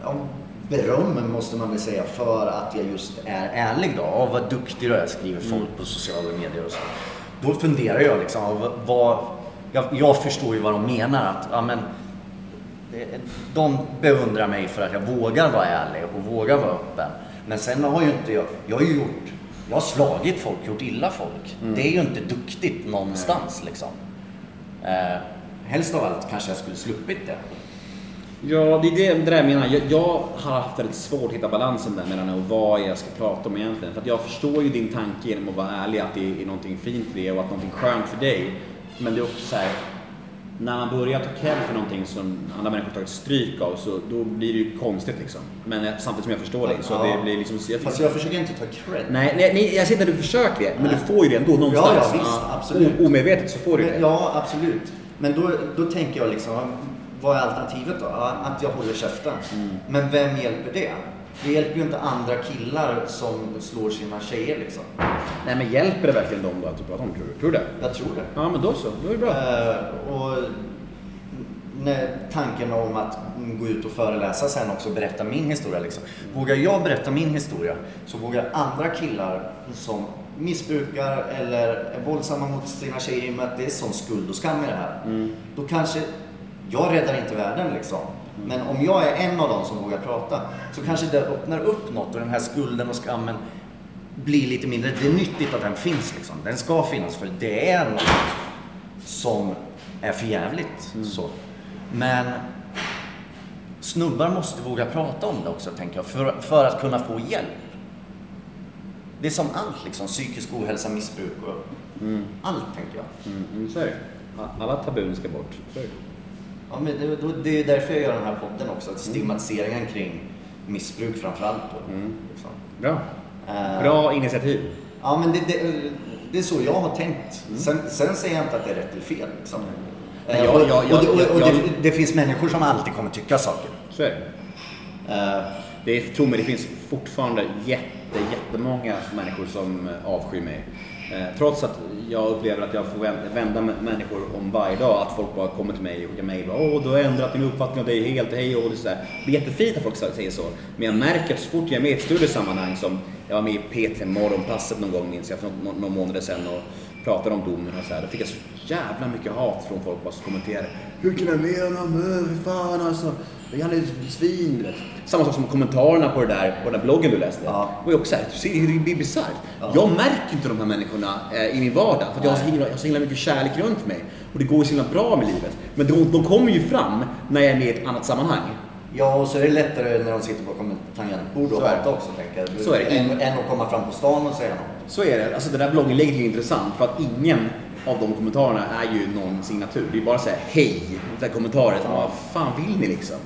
ja, beröm, måste man väl säga, för att jag just är ärlig. Då. Ja, vad duktig du är, skriver folk Mm. på sociala medier och så. Då funderar jag liksom, vad, jag, jag förstår ju vad de menar. Att, ja, men, de beundrar mig för att jag vågar vara ärlig och vågar vara öppen. Men sen har ju inte jag, jag har ju gjort Jag har slagit folk, gjort illa folk. Det är ju inte duktigt någonstans liksom. Eh, helst av allt kanske jag skulle sluppit det. Ja, det är det, där jag menar. Jag, jag har haft väldigt svårt att hitta balansen där mellan vad jag ska prata om egentligen. För att jag förstår ju din tanke genom att vara ärlig att det är någonting fint i det och att någonting skönt för dig. Men det är också så här, när man börjar ta cred för någonting som andra människor tagit stryk av så då blir det ju konstigt liksom. Men eh, samtidigt som jag förstår dig så Ja. det blir liksom... Jag, Fast jag försöker inte ta cred. nej, nej, nej, jag ser inte att du försöker det, men du får ju det ändå någonstans. Ja, ja, visst, absolut. O- omedvetet så får du det. Men, ja, absolut. Men då, då tänker jag liksom, vad är alternativet då? Att jag håller käften. Mm. Men vem hjälper det? Det hjälper ju inte andra killar som slår sina tjejer liksom. Nej men hjälper det verkligen dem då att du pratar om tror du? Tror du det? Jag tror det. Ja men då så, då är det bra. Eh, och när tanken om att gå ut och föreläsa sen också och berätta min historia. Liksom. Vågar jag berätta min historia så vågar andra killar som missbrukar eller är våldsamma mot sina tjejer i och med att det är sån skuld och skam i det här. Då kanske, jag räddar inte världen liksom. Men om jag är en av dem som vågar prata så kanske det öppnar upp något och den här skulden och skammen blir lite mindre. Det är nyttigt att den finns liksom. Den ska finnas för det är något som är för jävligt. Så. Men snubbar måste våga prata om det också, tänker jag, för, för att kunna få hjälp. Det är som allt, liksom, psykisk ohälsa, missbruk och allt, tänker jag. Mm, mm. Alla tabun ska bort. Ja, men det, då- det är därför jag gör den här podden också, att stigmatiseringen kring missbruk framförallt. Då, liksom. Bra. Eh, Bra initiativ. Ja, men det, det, det är så jag har tänkt. Sen, sen säger jag inte att det är rätt eller fel. Liksom. Men jag- och jag- och, det, och, och jag- det, det finns människor som alltid kommer tycka saker. Så är det. Eh, Det är, tro mig, det finns fortfarande jätte, jättemånga människor som avskyr mig. Eh, trots att jag upplever att jag får vända människor om varje dag, att folk bara kommer till mig och skickar mejl och Åh, du har ändrat din uppfattning av dig helt, hej och det är sådär. Det är jättefint att folk säger så. Men jag märker att så fort jag är med i ett större sammanhang som, jag var med i P3 Morgonpasset någon gång minns jag för några några månader sedan och pratade om domen och så här. Då fick jag så jävla mycket hat från folk bara som kommenterade. Hur kan du med honom? Äh, Fy fan alltså. Han är svin. vet. Samma sak som kommentarerna på, det där, på den där bloggen du läste. Ja. Och jag också här, du ser hur det blir bisarrt. Jag märker inte de här människorna eh, i min vardag. För jag har, så himla, jag har så himla mycket kärlek runt mig. Och det går ju så himla bra med livet. Men de, de kommer ju fram när jag är med i ett annat sammanhang. ja, och så är det lättare när de sitter bakom ett tangentbord och det. hatar också, tänker jag. Så är det. Än, än att komma fram på stan och säga något. Så är det. Alltså det där blogginlägget är ju intressant för att ingen av de kommentarerna är ju någon signatur. Det är bara så här hej, så här kommentarer som vad fan vill ni liksom?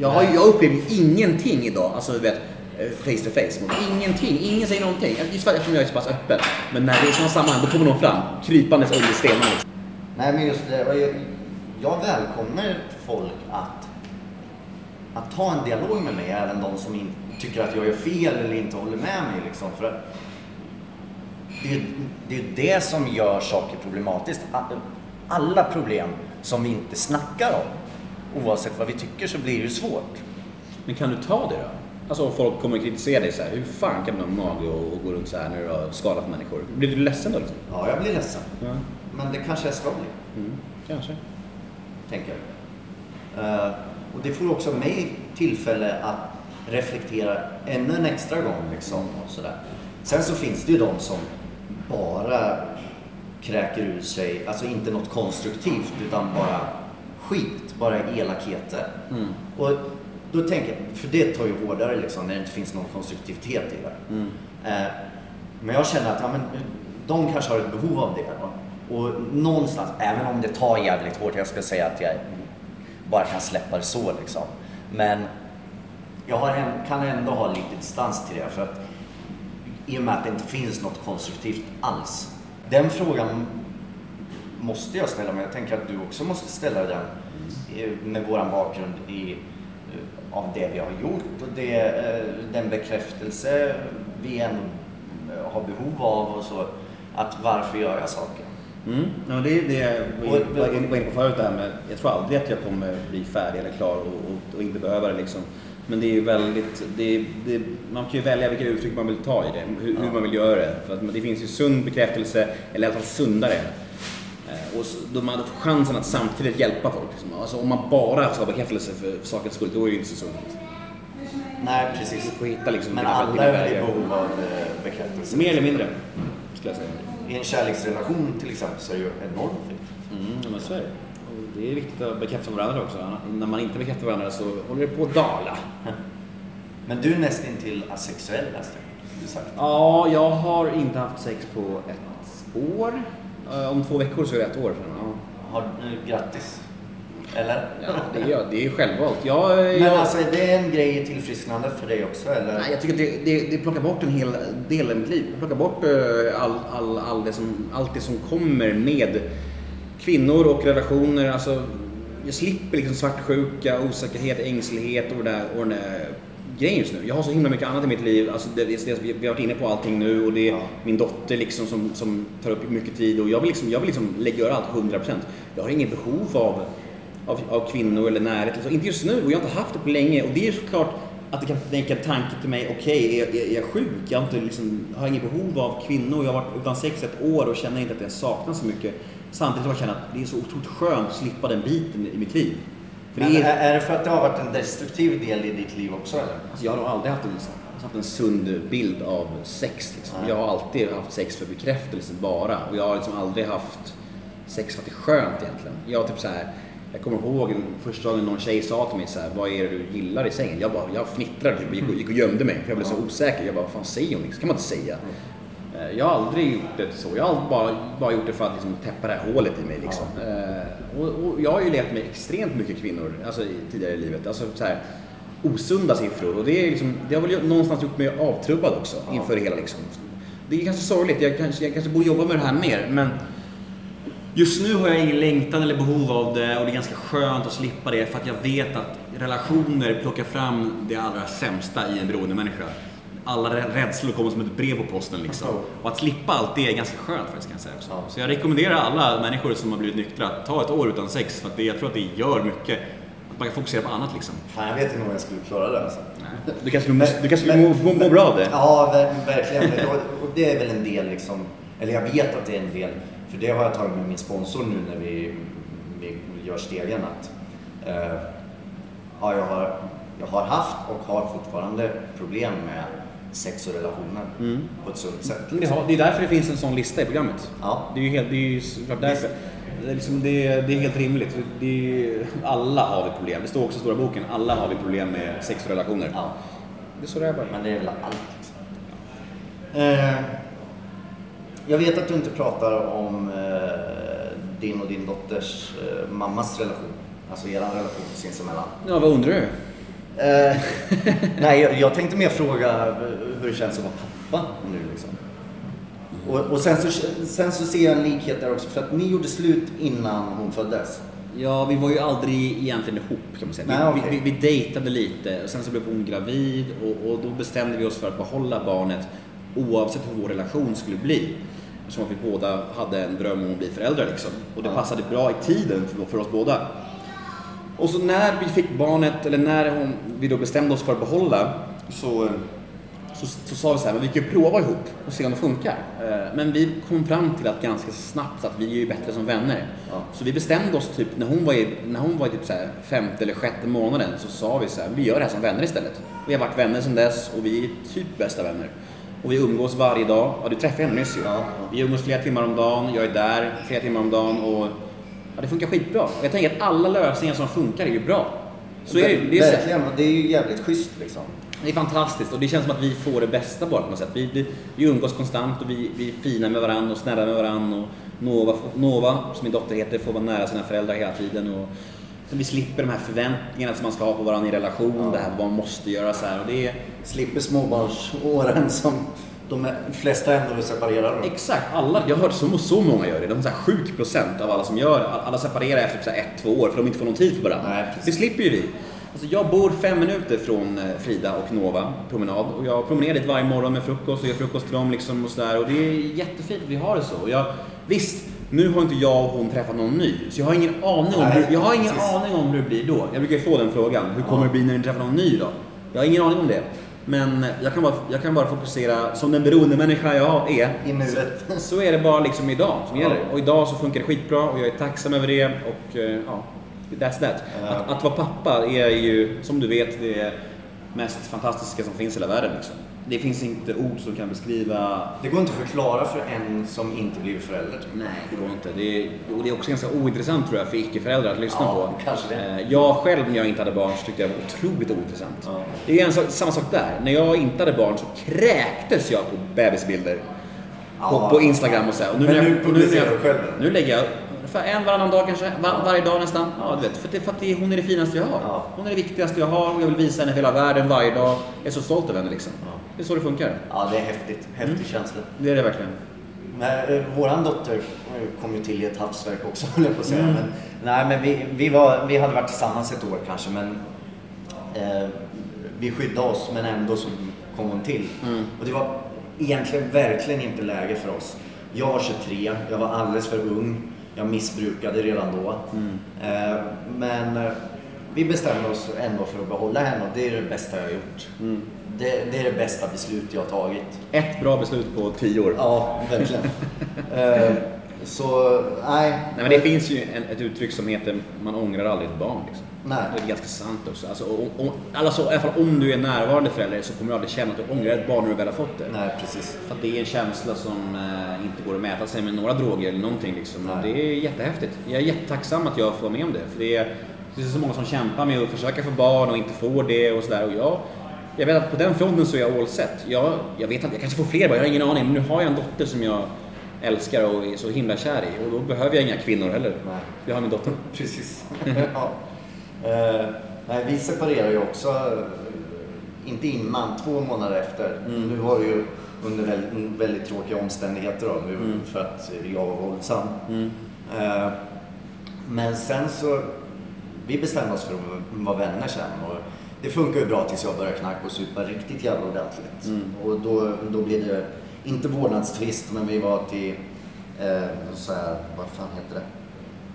Jag, har, jag upplever ingenting idag, alltså du vet eh, face to face. Ingenting, ingen säger någonting. Just för att jag är så pass öppen. Men när det är sådana sammanhang, då kommer någon fram krypandes under stenarna. Liksom. Nej, men just det. Jag, jag välkomnar folk att, att ta en dialog med mig, även de som in, tycker att jag gör fel eller inte håller med mig. Liksom, för att det, är ju- det är det som gör saker problematiskt. Alla problem som vi inte snackar om, oavsett vad vi tycker, så blir det ju svårt. Men kan du ta det då? Alltså om folk kommer och kritiserar dig så här, hur fan kan du ha mage och, och gå runt så här när du har skadat människor? Blir du ledsen då liksom? Ja, jag blir ledsen. Ja. Men det kanske jag ska bli. Mm, kanske. tänker jag. Eh, och det får också mig tillfälle att reflektera ännu en extra gång. Liksom, och sådär. Sen så finns det ju de som bara kräker ur sig, alltså inte något konstruktivt utan bara skit, bara elakheter. Och då tänker jag, för det tar ju hårdare liksom när det inte finns någon konstruktivitet i det. Eh, men jag känner att ja, men, de kanske har ett behov av det. va? Och någonstans, även om det tar jävligt hårt, jag ska säga att jag bara kan släppa det så liksom. Men jag har en, kan ändå ha lite distans till det för att i och med att det inte finns något konstruktivt alls. Den frågan måste jag ställa mig. Jag tänker att du också måste ställa den med våran bakgrund i, eh, av det vi har gjort och det, eh, den bekräftelse vi ändå eh, har behov av och så. Att varför gör jag saker? Mm. Ja, det är det jag var inne på förut det här med, jag tror aldrig att jag kommer bli färdig eller klar och, och, och inte behöva det liksom. Men det är ju väldigt, det, det, man kan ju välja vilka uttryck man vill ta i det, hur, hur man vill göra det. För att det finns ju sund bekräftelse, eller i alla fall sundare. Eh, Och då man får chansen att samtidigt hjälpa folk. Alltså, om man bara ska ha bekräftelse för sakens skull, då är det ju inte så sunt. Nej, Du precis. får hitta liksom Men alla är i behov av eh, bekräftelse. Mer eller mindre, skulle jag säga. I en kärleksrelation till exempel så är det ju enormt viktigt. Mm, men så är det. Det är viktigt att bekräfta varandra också. När man inte bekräftar varandra så håller det på att dala. Men du är nästintill asexuell läste jag. Du sagt. Ja, jag har inte haft sex på ett år. Eh, Om två veckor så är det ett år sedan. Ja. Har, grattis. Eller? Ja, det är, det är självvalt. Jag, Men jag, alltså är det en grej i tillfrisknandet för dig också eller? nej, jag tycker att det, det, det plockar bort en hel del av mitt liv. Det plockar bort eh, all, all, all det som, allt det som kommer med kvinnor och relationer. Alltså, jag slipper liksom svartsjuka, osäkerhet, ängslighet och, det där, och den där grejen just nu. Jag har så himla mycket annat i mitt liv. Alltså, det, det, vi har varit inne på allting nu och det är Ja. min dotter liksom som, som tar upp mycket tid och jag vill liksom, jag vill liksom lägga, göra allt 100%. Jag har inget behov av, av, av kvinnor eller närhet. Alltså, inte just nu och jag har inte haft det på länge och det är såklart att det kan väcka tanke till mig, okej, är, är, är jag sjuk? Jag har, inte liksom, har inget behov av kvinnor. Jag har varit utan sex ett år och känner inte att jag saknar så mycket. Samtidigt som jag känner att det är så otroligt skönt att slippa den biten i mitt liv. För det Men är, är, det för att det har varit en destruktiv del i ditt liv också eller? Alltså jag har nog aldrig haft en, haft en sund bild av sex. Liksom. Jag har alltid haft sex för bekräftelse bara. Och jag har liksom aldrig haft sex för att det är skönt egentligen. Jag, typ så här, jag kommer ihåg första gången någon tjej sa till mig så här, vad är det du gillar i sängen? Jag, bara, jag fnittrade typ, och gick, och- gömde mig för jag blev så osäker. Jag bara, vad fan säger hon? Så kan man inte säga. Eh, Jag har aldrig gjort det så. Jag har bara, bara gjort det för att liksom täppa det här hålet i mig. Liksom. Eh, Och, och jag har ju levt med extremt mycket kvinnor alltså, tidigare i livet. Alltså, så här, osunda siffror. Och det, är liksom, det har väl någonstans gjort mig avtrubbad också inför det hela. Liksom. Det är kanske sorgligt. Jag kanske, jag kanske borde jobba med det här mer. Men just nu har jag ingen längtan eller behov av det och det är ganska skönt att slippa det för att jag vet att relationer plockar fram det allra sämsta i en beroende människa. Alla rä- rädslor kommer som ett brev på posten liksom. Och att slippa allt det är ganska skönt faktiskt kan jag säga också. Så jag rekommenderar alla människor som har blivit nyktra att ta ett år utan sex för att det, jag tror att det gör mycket. Att man kan fokusera på annat liksom. Fan jag vet inte om jag skulle klara det alltså. Du kanske skulle, du kanske skulle må, må, må bra av det? Ja, ver- verkligen. Och det är väl en del liksom, eller jag vet att det är en del, för det har jag tagit med min sponsor nu när vi, vi gör stegen att eh, ja, jag, har, jag har haft och har fortfarande problem med sex och relationer på ett sunt sätt. Det, har, det är därför det finns en sån lista i programmet. Ja. Det är ju helt, det är ju därför. Det är, liksom, det, är, det är helt rimligt. Är, alla har vi problem. Det står också i stora boken. Alla har vi problem med sex och relationer. Ja, Det är så det är bara. men det är väl allt. Liksom. Eh, jag vet att du inte pratar om eh, din och din dotters eh, mammas relation, alltså er relation sinsemellan. Ja, vad undrar du? Eh, nej, jag, jag tänkte mer fråga hur det känns att vara pappa nu liksom. Och, och sen, så, sen så ser jag en likhet där också, för att ni gjorde slut innan hon föddes. Ja, vi var ju aldrig egentligen ihop kan man säga. Vi, Nej, vi, vi, vi dejtade lite och sen så blev hon gravid och, och då bestämde vi oss för att behålla barnet oavsett hur vår relation skulle bli. Eftersom att vi båda hade en dröm om att bli föräldrar liksom. Och det Ja. passade bra i tiden för, för oss båda. Och så när vi fick barnet, eller när hon, vi då bestämde oss för att behålla, så, så, så sa vi så här, men vi kan ju prova ihop och se om det funkar. Eh, Men vi kom fram till att ganska snabbt att vi är ju bättre som vänner. Ja. Så vi bestämde oss typ, när hon var i, när hon var i typ så här femte eller sjätte månaden så sa vi så här, vi gör det här som vänner istället. Vi har varit vänner sedan dess och vi är typ bästa vänner. Och vi umgås varje dag. Ja, du träffade henne nyss ju. Ja. Vi umgås flera timmar om dagen, jag är där flera timmar om dagen och ja, det funkar skitbra. Och jag tänker att alla lösningar som funkar är ju bra. Så är det, det, är Verkligen, och det är ju jävligt schysst liksom. det är fantastiskt och det känns som att vi får det bästa bara på något sätt. Vi, vi, vi umgås konstant och vi, vi är fina med varandra och snälla med varandra. Och Nova, Nova, som min dotter heter, får vara nära sina föräldrar hela tiden. Och, så vi slipper de här förväntningarna som man ska ha på varandra i relation, det här vad man måste göra så här. Och det är, Slipper småbarnsåren som de flesta ändå är separerade. då. Exakt, alla, jag har hört så, så många gör det. De är så här sjuk procent av alla som gör alla separerar efter typ så här ett, två år för de inte får någon tid för varandra. Nej, det slipper ju vi. Alltså jag bor fem minuter från eh, Frida och Nova promenad och jag promenerar dit varje morgon med frukost och gör frukost till dem liksom och sådär och det är jättefint att vi har det så. Och jag, visst, nu har inte jag och hon träffat någon ny så jag har ingen aning om, hur, jag har ingen aning om hur det blir då. Jag brukar ju få den frågan, hur kommer Ja. det bli när ni träffar någon ny då? Jag har ingen aning om det. Men jag kan bara, jag kan bara fokusera, som den beroende människa jag är, I nuet. så är det bara liksom idag som gäller. Och idag så funkar det skitbra och jag är tacksam över det och eh, ja, that's that. Att, att vara pappa är ju, som du vet, det mest fantastiska som finns i hela världen. Liksom. Det finns inte ord som kan beskriva Det går inte att förklara för en som inte blivit förälder. Nej, det går inte. Det är, och det är också ganska ointressant tror jag för icke-föräldrar att lyssna Ja, på. kanske det. Eh, Jag själv när jag inte hade barn så tyckte jag det var otroligt ointressant. Ja. Det är en samma sak där. När jag inte hade barn så kräktes jag på bebisbilder. På, Ja. på Instagram och så. Och Men när jag- nu publicerar du själv? Nu lägger jag en varannan dag kanske. Var, varje dag nästan. Ja, du vet. För, det, för att det, hon är det finaste jag har. Hon är det viktigaste jag har och jag vill visa henne för hela världen varje dag. Jag är så stolt över henne liksom. Det är så det funkar. Ja, det är häftigt. Häftig Mm. känsla. Det är det verkligen. Men, eh, våran dotter kom ju till i ett havsverk också, höll jag på att säga. Mm. Men, nej, men vi, vi, var, vi hade varit tillsammans ett år kanske, men eh, vi skyddade oss, men ändå så kom hon till. Mm. Och det var egentligen verkligen inte läge för oss. Jag var 23, jag var alldeles för ung. Jag missbrukade redan då. Mm. Eh, men eh, vi bestämde oss ändå för att behålla henne och det är det bästa jag har gjort. Det, det är det bästa beslut jag har tagit. Ett bra beslut på tio år. Ja, verkligen. Eh, så, nej. Nej, men det finns ju en, ett uttryck som heter man ångrar aldrig ett barn. Liksom. Nej. Det är ganska sant också. Alltså, om, alltså, I alla fall om du är närvarande förälder så kommer du aldrig känna att du ångrar ett barn när du väl har fått det. Nej, precis. För att det är en känsla som eh, inte går att mäta sig med några droger eller någonting. Liksom. Och Nej. Det är jättehäftigt. Jag är jättetacksam att jag får vara med om det. För det är, det är så många som kämpar med att försöka få barn och inte får det och sådär. Och jag, jag vet att på den fronten så är jag all set. Jag, jag vet att jag kanske får fler barn, jag har ingen aning. Men nu har jag en dotter som jag älskar och är så himla kär i. Och då behöver jag inga kvinnor heller. Nej. Jag har min dotter. Precis. ja. Eh, nej, vi separerade ju också, eh, inte innan, två månader efter. Mm. Nu var det ju under väldigt, väldigt tråkiga omständigheter då, nu, för att jag var våldsam. Mm. Eh, men sen så, vi bestämde oss för att vara vänner sen. Och det funkar ju bra tills jag började knarka och supa riktigt jävla ordentligt. Mm. Och då, då blev det, inte vårdnadstvist, men vi var till, eh, så här, vad fan heter det?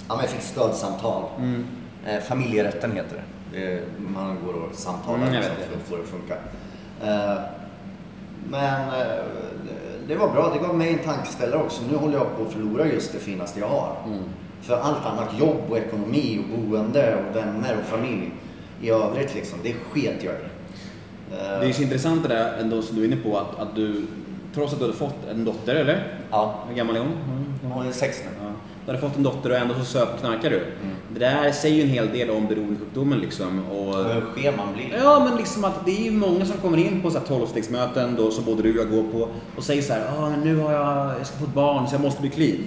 Ja, men jag fick stödsamtal. Mm. Eh, familjerätten heter det. det. Man går och samtalar Mm, liksom, för att få det att funka. Eh, men eh, det var bra. Det gav mig en tankeställare också. Nu håller jag på att förlora just det finaste jag har. Mm. För allt annat, jobb och ekonomi och boende och vänner och familj i övrigt liksom, det sket jag i. Det är ju så intressant det där ändå som du är inne på att, att du, trots att du hade fått en dotter eller? Ja, Hur gammal är hon? hon är sex nu. Ja. Du hade fått en dotter och ändå så söp och knarkar du. Det där säger ju en hel del om beroendesjukdomen liksom. Och, Hur skev man blir. Ja, men liksom att det är ju många som kommer in på så här 12-stegsmöten då som både du och jag går på och säger så här, ah, nu har jag, jag ska få ett barn så jag måste bli clean.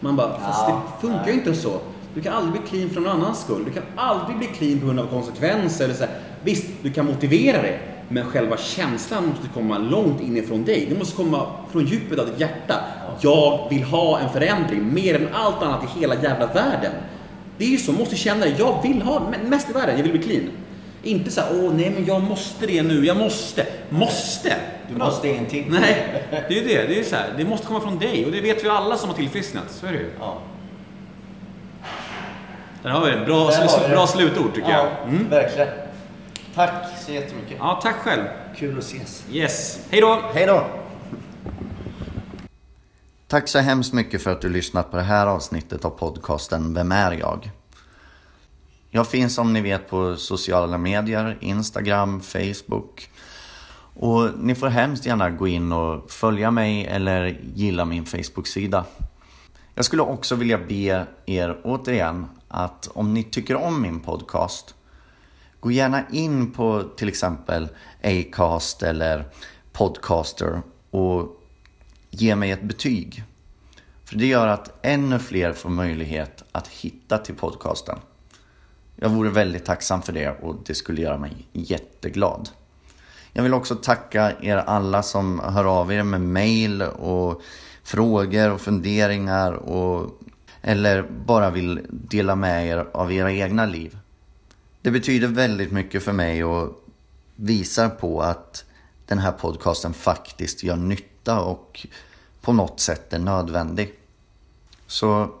Man bara, fast Ja, det funkar ju inte så. Du kan aldrig bli clean för någon annans skull. Du kan aldrig bli clean på grund av konsekvenser. Eller så här. Visst, du kan motivera det. Men själva känslan måste komma långt inifrån dig. Det måste komma från djupet av ditt hjärta. Jag vill ha en förändring mer än allt annat i hela jävla världen. Det är ju så, måste känna det. Jag vill ha mest i världen, jag vill bli clean. Inte så här, åh nej men jag måste det nu, jag måste. Måste! Du måste ingenting. Nej, det är ju det. Det är så här, det måste komma från dig och det vet vi alla som har tillfrisknat. Så är det ju. Ja. Där har vi det. Bra, sl- bra slutord tycker jag. Ja, Mm. verkligen. Tack så jättemycket. Ja, tack själv. Kul att ses. Yes. Hej då! Hej då! Tack så hemskt mycket för att du lyssnat på det här avsnittet av podcasten Vem är jag? Jag finns som ni vet på sociala medier, Instagram, Facebook. Och ni får hemskt gärna gå in och följa mig eller gilla min Facebook-sida. Jag skulle också vilja be er återigen att om ni tycker om min podcast Gå gärna in på till exempel Acast eller Podcaster och ge mig ett betyg. För det gör att ännu fler får möjlighet att hitta till podcasten. Jag vore väldigt tacksam för det och det skulle göra mig jätteglad. Jag vill också tacka er alla som hör av er med mail och frågor och funderingar och eller bara vill dela med er av era egna liv. Det betyder väldigt mycket för mig och visar på att den här podcasten faktiskt gör nytta och på något sätt är nödvändig. Så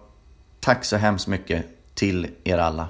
tack så hemskt mycket till er alla.